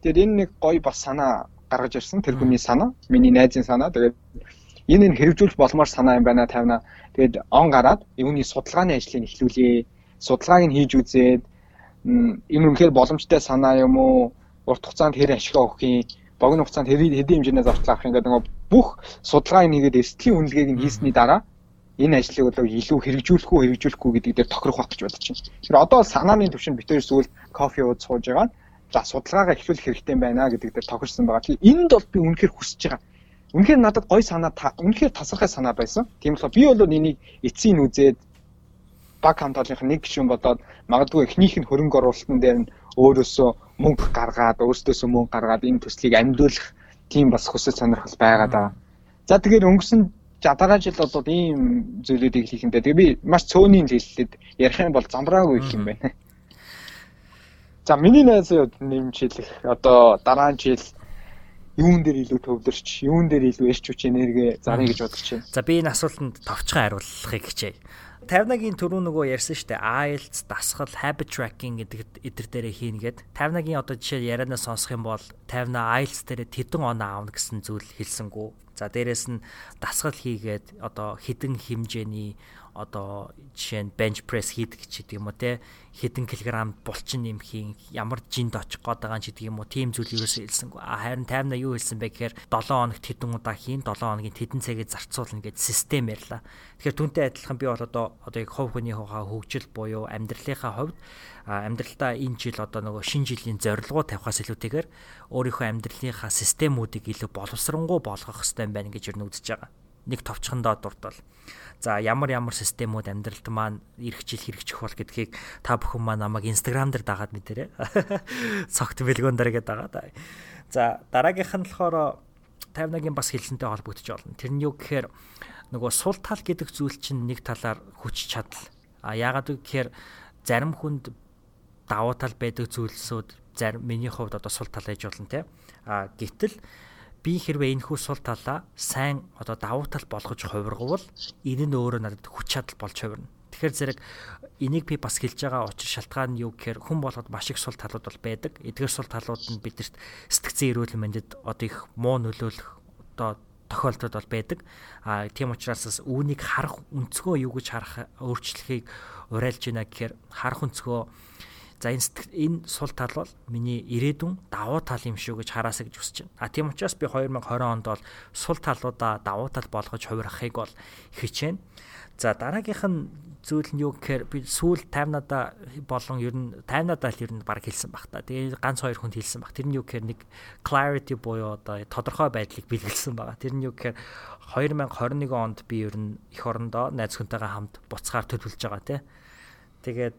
Тэгэхээр энэ нэг гоё бас санаа гаргаж ирсэн тэр хүний санаа, миний найзын санаа. Тэгээд энэ нь хэрэгжүүлж болмоор санаа юм байна тавина. Тэгээд он гараад юуны судалгааны ажлыг эхлүүлээ. Судалгааг нь хийж үзээд энэ үнэхээр боломжтой санаа юм уу? Урт хугацаанд хэр ашиг авах юм? Богино хугацаанд хэдийн хэмжээний зурцлах авах ингээд нөгөө бүх судалгааг нэгээд эрсдлийн үнэлгээг нь хийсний дараа энэ ажлыг болоо илүү хэрэгжүүлэх үү хэрэгжүүлэхгүй гэдэг дээр тохирох байх гэж бодож байна. Тэгэхээр одоо санааны төвшөнд битээр сүүл кофе ууж сууж байгаа за судалгаагаа эхлүүлэх хэрэгтэй байна гэдэг дээр тохирсон байгаа. Тэгэхээр энд бол би үнэхээр хүсэж байгаа. Үнэхээр надад гой санаа үнэхээр тасархай санаа байсан. Тийм болохоор би бол энийг эцсийн үзээд баг хамтлагийнх нэг гишүүн бодоод магадгүй эхнийх нь хөрөнгө оруулалтын дээр нь өөрөөсөө мөнгө гаргаад өөрөөсөө мөнгө гаргаад энэ төслийг амьдуулах тийм бас хүсэл сонирхол байгаад байгаа. За тэгэхээр өнгөрсөн жадараа жил бол ийм зүйлүүдийг хийхэндээ тэгээ би маш цөөнийн хэллээд ярих юм бол замбраагүй их юм байна. За миний хувьд нэмжлэх одоо дараа жил юун дээр илүү төвлөрч, юун дээр илүү эрч хүч энерги зарна гэж бодож байна. За би энэ асуултанд товчхон хариулахыг хичээе. 50-гийн түрүү нөгөө ярьсан шүү дээ. IELTS, дасгал, habit tracking гэдэг эдэр дээрээ хийнэ гэд. 50-гийн одоо жишээ ярианаас сонсох юм бол 50 IELTS дээрээ тэдэн оноо аавна гэсэн зүйл хэлсэнгүү. За дээрэс нь дасгал хийгээд одоо хідэн хэмжээний одоо жишээ нь bench press хийдэг ч гэдэг юм уу те? Хэдэн килограмм булчин нэмхийн ямар жинд очих гээд байгаа ч гэдэг юм уу тийм зүйл ерөөсөө хэлсэнгүй. Харин таймна юу хэлсэн бэ гэхээр 7 хоногт хэдэн удаа хийн 7 хоногийн хэдэн цагийг зарцуулна гэж систем ярьлаа. Тэгэхээр түүнтэй адилхан би бол одоо одоо яг хувь хүний хөгжил буюу амьдралынхаа хувьд амьдралдаа энэ жил одоо нөгөө шинэ жилийн зорилгоо тавихаас илүүтэйгээр өөрийнхөө амьдралынхаа системүүдийг илүү боловсронгуй болгох хэрэгтэй байна гэж юу үзэж байгаа нэг товчхондоо дурдвал За ямар ямар системүүд амьдралд маань ирэх жил хэрэгжих бол гэдгийг та бүхэн маань намайг Instagram дээр дагаад мэдэрээ. Цогт бэлгүүн дээр гээд дагаад. За дараагийнх нь болохоор 51-ийн бас хэлсэнтэй холбогдож болно. Тэр нь юу гэхээр нөгөө сул тал гэдэг зүйл чинь нэг талаар хүч чадал. А яагаад вэ гэхээр зарим хүнд давуу тал байдаг зүйлсүүд зарим миний хувьд одоо сул тал ээж болно те. А гэтэл би хэрвээ энэ хүү сул талаа сайн одоо давуу тал болгож хувиргавал энэ нь өөрөө надад хүч чадал болж хувирна. Тэгэхээр зэрэг энийг би бас хэлж байгаа учир шалтгаан нь юу гэхээр хүн болгоод маш их сул талууд бол байдаг. Эдгээр сул талууд нь бидэрт сэтгцэн эрүүл мэндэд одоо их муу нөлөөлөх одоо тохиолдол бол байдаг. А тийм учраас үүнийг харах өнцгөө юу гэж харах өөрчлөлхийг урайлж байна гэхээр харах өнцгөө За энэ энэ сул тал бол миний ирээдүйн давуу тал юм шүү гэж хараасаа гэж хүсэж байна. А тийм учраас би 2020 онд бол сул талуудаа давуу тал болгож хувирахыг бол хичээнэ. За дараагийнх нь зүйл нь юу гэхээр би сүүл таймнада болон ер нь таймнадаа л ер нь баг хэлсэн баг та. Тэгээ ганц хоёр хүнд хэлсэн баг. Тэр нь юу гэхээр нэг clarity буюу одоо тодорхой байдлыг бэлгэлсэн байгаа. Тэр нь юу гэхээр 2021 онд би ер нь эх орондоо найз хүнтэйгээ хамт буцахаар төлөвлөж байгаа тий. Тэгээд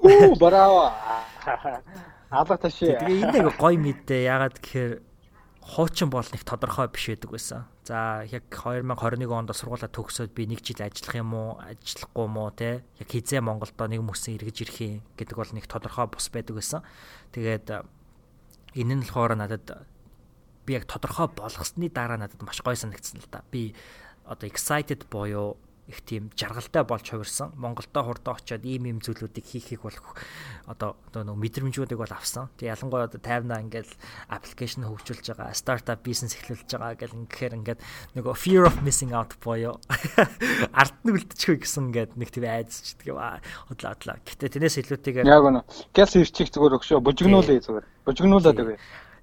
Оо браво. Алга таши. Тэгээ энэ нэг гоё мэдээ. Ягаад гэхээр хуучин бол нэг тодорхой биш байдаг байсан. За яг 2021 онд сургуулаа төгсөөд би нэг жил ажиллах юм уу, ажиллахгүй юм уу те. Яг хизээ Монголдо нэг мөсөн эргэж ирэх юм гэдэг бол нэг тодорхой бус байдаг байсан. Тэгээд энэ нь болохоор надад би яг тодорхой болгосны дараа надад маш гоё санагдсан л да. Би одоо excited буюу их тийм жаргалтай болж хувирсан. Монголдо хурдан очиод ийм ийм зүйлүүдийг хийхийг бол одоо одоо нэг мэдрэмжүүдийг бол авсан. Тэг ялангуяа одоо тайвнаа ингээл аппликейшн хөгжүүлж байгаа, стартап бизнес эхлүүлж байгаа гэл ингээр ингээд нөгөө fear of missing out боёо. Ард нь үлдчихгүй гэсэн ингээд нэг тийм гэдэг юм аа. Хотлоо хотлоо. Гэтэ тэрнээс илүүтэйгээр Яг үнэ. Гялс ирчих зүгээр өгшөө. Бужигнуулъя зүгээр. Бужигнуулаад өгье.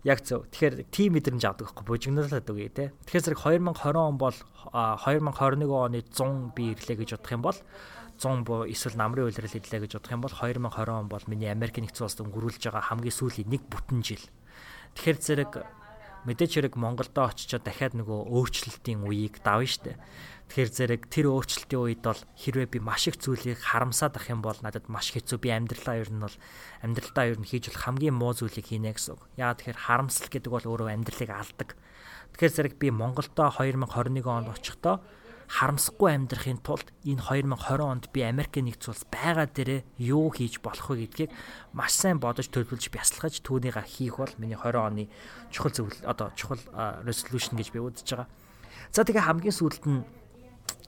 Яг зөв. Тэгэхээр тим мэдрэмж авдаг байхгүй бужигнуулаад үгүй те. Тэгэхээр зэрэг 2020 он бол 2021 оны 100 би ирлээ гэж бодох юм бол 100 буу эсвэл намрын үйлрэл ирлээ гэж бодох юм бол 2020 он бол миний Америк нэгдсэн улсад өнгөрүүлж байгаа хамгийн сүүлийн нэг бүтэн жил. Тэгэхээр зэрэг мэдээч хэрэг Монголдо очичоод дахиад нөгөө өөрчлөлтийн үеийг давна штэ. Тэгэхээр зэрэг тэр өөрчлөлтийн үед бол хэрвээ би маш их зүйлийг харамсаад ах юм бол надад маш хэцүү. Би амьдралаа ер нь бол амьдралдаа ер нь хийж болох хамгийн муу зүйлийг хийнэ гэсэн үг. Яагаад тэгэхээр харамсал гэдэг бол өөрөө амьдралыг алдаг. Тэгэхээр зэрэг би Монголдо 2021 онд очихдоо харамсахгүй амьдрахын тулд энэ 2020 онд би Америкийн нэгдсэн улс байгаа дээрээ юу хийж болох вэ гэдгийг маш сайн бодож төлөвлөж бясалгаж түүнийг хийх бол миний 20 оны чухал зөвлөл одоо чухал resolution гэж би үзэж байгаа. За тэгээ хамгийн сүүлд нь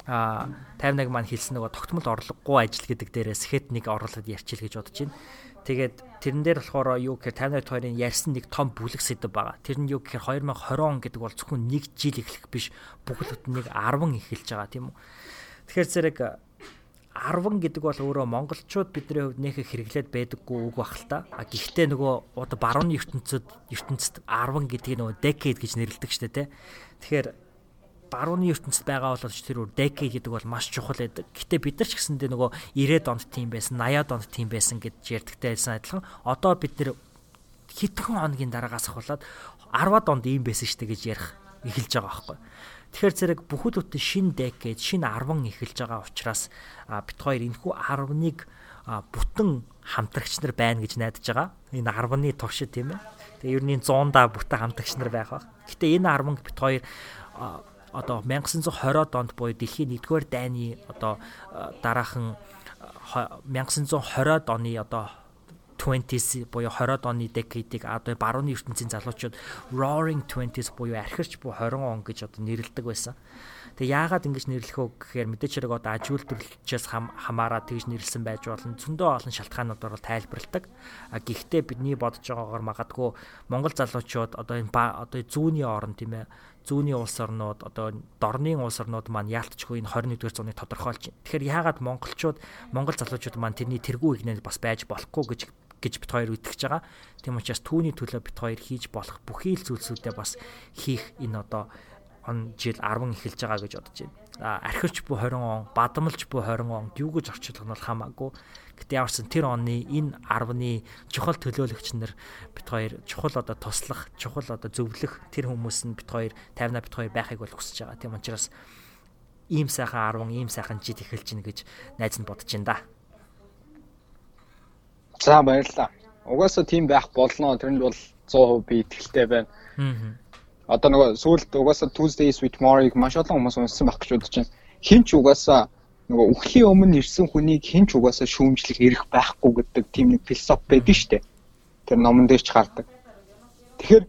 а 51 маань хэлсэн нөгөө тогтмол орлогогүй ажил гэдэг дээрээс хэд нэг орлоод ярьчил гэж бодож байна. Тэгээд тэрэн дээр болохоор юу гэхээр 52-ын ярьсан нэг том бүлэг сэдв байгаа. Тэр нь юу гэхээр 2020 он гэдэг бол зөвхөн нэг жил эхлэх биш бүгд нэг 10 эхэлж байгаа тийм үү. Тэгэхээр зэрэг 10 гэдэг бол өөрөө монголчууд бидний хувьд нэх хэрэглээд байдаггүй үг бах л та. А гэхдээ нөгөө барууны ертөнцид ертөнцид 10 гэдгийг нөгөө decade гэж нэрлэдэг штэ тий. Тэгэхээр барууны ертөнцид байгаа бол тэр үр decade гэдэг бол маш чухал байдаг. Гэтэ бид нар ч гэсэндээ нөгөө 90-ад онд тийм байсан, 80-ад онд тийм байсан гэж ярьдагтай байсан адилхан. Одоо бид нэр хэдхэн хоногийн дараагаас ахуулаад 10-ад онд ийм байсан штэ гэж ярих эхэлж байгаа байхгүй. Тэгэхээр зэрэг бүхэл бүтэн шин decade, шин 10 эхэлж байгаа учраас бит хоёр энэхүү 10-ыг бүтэн хамтрагч нар байна гэж найдаж байгаа. Энэ 10-ны туршид тийм ээ. Тэгээ ер нь 100-да бүтэн хамтрагч нар байх баг. Гэтэ энэ 10 бит хоёр одоо 1920-од онд буюу дэлхийн 1-р дайны одоо дараахан 1920-од оны одоо 20s буюу 20-од оны decade-ийг одоо барууны ертөнцийн залуучууд roaring 20s буюу архирч буй 20 он гэж одоо нэрлэдэг байсан. Тэгээ яагаад ингэж нэрлэх вэ гэхээр мэдээч хэрэг одоо аж үйлдвэрлэлчээс хамаараа тэгж нэрлсэн байж болно. Зөндөө олон шалтгаануудаар бол тайлбарладаг. А гэхдээ бидний бодож байгаагаар магадгүй Монгол залуучууд одоо энэ одоо зүүнний орн тийм ээ зүүнний улс орнууд одоо дорны улс орнууд маань яалтчгүй энэ 21-р зууны тодорхойлж байна. Тэгэхээр яагаад монголчууд монгол залуучууд маань тэрний тэргүү игнэл бас байж болохгүй гэж гэж бит хоёр үтгэж байгаа. Тийм учраас түүний төлөө бит хоёр хийж болох бүхий л зүйлсүүдээ бас хийх энэ одоо он жил 10 эхэлж байгаа гэж бодож байна. Архивч буй 20 он, бадамлж буй 20 он юу гэж орчуулах нь бол хамаагүй. Гэтэ ямарсан тэр оны энэ 10-ны чухал төлөөлөгч нар бит хоёр чухал одоо туслах, чухал одоо зөвлөх тэр хүмүүс нь бит хоёр 50-а бит хоёр байхыг бол хүсэж байгаа. Тийм учраас ийм сайхан 10, ийм сайхан жил эхэлж гин гэж найз нь бодож байна да. За баярлалаа. Угаасаа тийм байх болно. Тэрэнд бол 100% би итгэлтэй байна. Аа одоо нөгөө сүүлд угаасаа Tuesdays with More-ыг маш олон хүмүүс унсан байх гэж бодож байна. Хин ч угаасаа нөгөө үхлийн өмнө ирсэн хүнийг хин ч угаасаа шүүмжлэх эрх байхгүй гэдэг тийм нэг философи байдаг шүү дээ. Тэр номон дээр ч гардаг. Тэгэхээр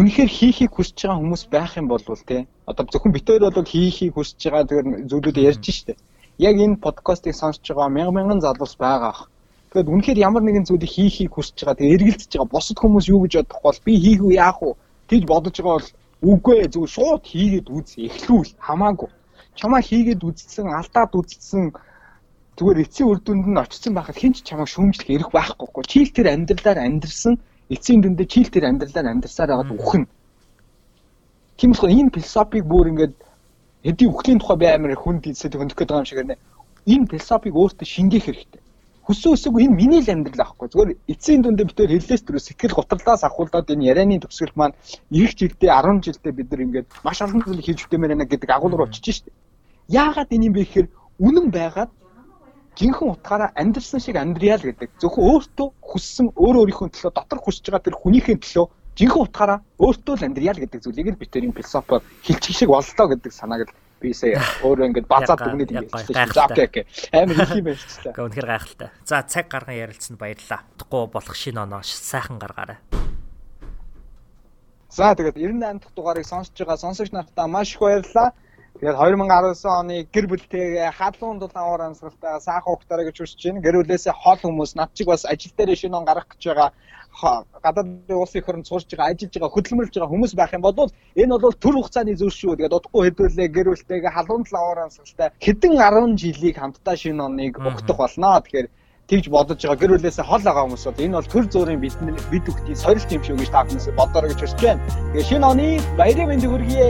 үнэхээр хийхийг хүсэж байгаа хүмүүс байх юм бол те одоо зөвхөн битээр бол хийхийг хүсэж байгаа тэр зүйлүүд ярьж штэ. Яг энэ подкастыг сонсож байгаа мянган мянган залуус байгаа. Тэгэхээр үнэхээр ямар нэгэн зүйлийг хийхийг хүсэж байгаа тэгээ эргэлдэж байгаа босод хүмүүс юу гэж бодох бол би хийх үү яах вэ? Тэгж бодож байгаа бол үгүй ээ зүгээр шууд хийгээд үз эхлүүл хамаагүй. Чамаа хийгээд үзсэн, алдаад үзсэн зүгээр эцсийн үр дүнд нь очсон байхад хэн ч чамаа шүүмжлэх эрх байхгүй. Чийл тэр амьдралаар амьдрсан эцсийн дүндээ чийл тэр амьдралаар амьдрсаар байгаад үхэн. Тийм болохоор энэ философиг бүр ингээд хэдий үхлийн тухай би амар хүнд хэлсэд хөндөх гэдэг юм шиг байна. Энэ философиг өөртөө шингээх хэрэгтэй хүссэн үсэгүй энэ миний л амьдрал аахгүй. Зүгээр эцсийн дүндээ битээр хэллээс төрөө сэтгэл гутралаас ахуулаад энэ ярианы төгсгөл маань их жилдээ 10 жилдээ бид нар ингээд маш олон зүйл хийж өгмээр байна гэдэг агуул руу очиж штеп. Яагаад энэ юм бэ гэхээр үнэн байгаад жинхэнэ утгаараа амьдрсан шиг амьдрьяа л гэдэг. Зөвхөн өөртөө хүссэн өөр өөрийнхөө төлөө дотор хүсэж байгаа тэр хүнийхээ төлөө жинхэнэ утгаараа өөртөө л амьдрьяа л гэдэг зүйлийг л бид тэр юм философиор хилчих шиг боллоо гэдэг санааг л би сая өөрөө ингээд базаад дүгнээд ингээд за окей окей амар их юм байна шүү дээ. Гэхдээ үнэхээр гайхалтай. За цаг гарган ярилцсанд баярлалаа. Утгагүй болох шинэ оноо сайхан гаргаарай. За тэгээд 98 дахь дугаарыг сонсож байгаа сонсогч нартаа маш их баярлалаа. Тэгээд 2019 оны гэр бүлтэйгээ халуун дулаан уур амьсгалтай саахан ухтараа гэж хүсэж байна. Гэр бүлээсээ хол хүмүүс над чиг бас ажил дээр шинэ он гарах гэж байгаа гадаад улсын хөрөнд сурж байгаа, ажиллаж байгаа, хөдөлмөрлж байгаа хүмүүс байх юм бол энэ бол төр хугацааны зүйл шүү. Тэгээд удахгүй хэдүүлээ гэр бүлтэйгээ халуун талаар ансгалтай хэдэн 10 жилийг хамтдаа шинэ оныг өгдөх болно. Тэгэхээр тэгж бодож байгаа. Гэр бүлээсээ хол байгаа хүмүүс бол энэ бол төр зөөрийн бид бид бүхний сорилт юм шүү гэж та бүхнээс бодорой гэж хүсэж байна. Тэгээ шинэ оны баярын мэндийг хүргье.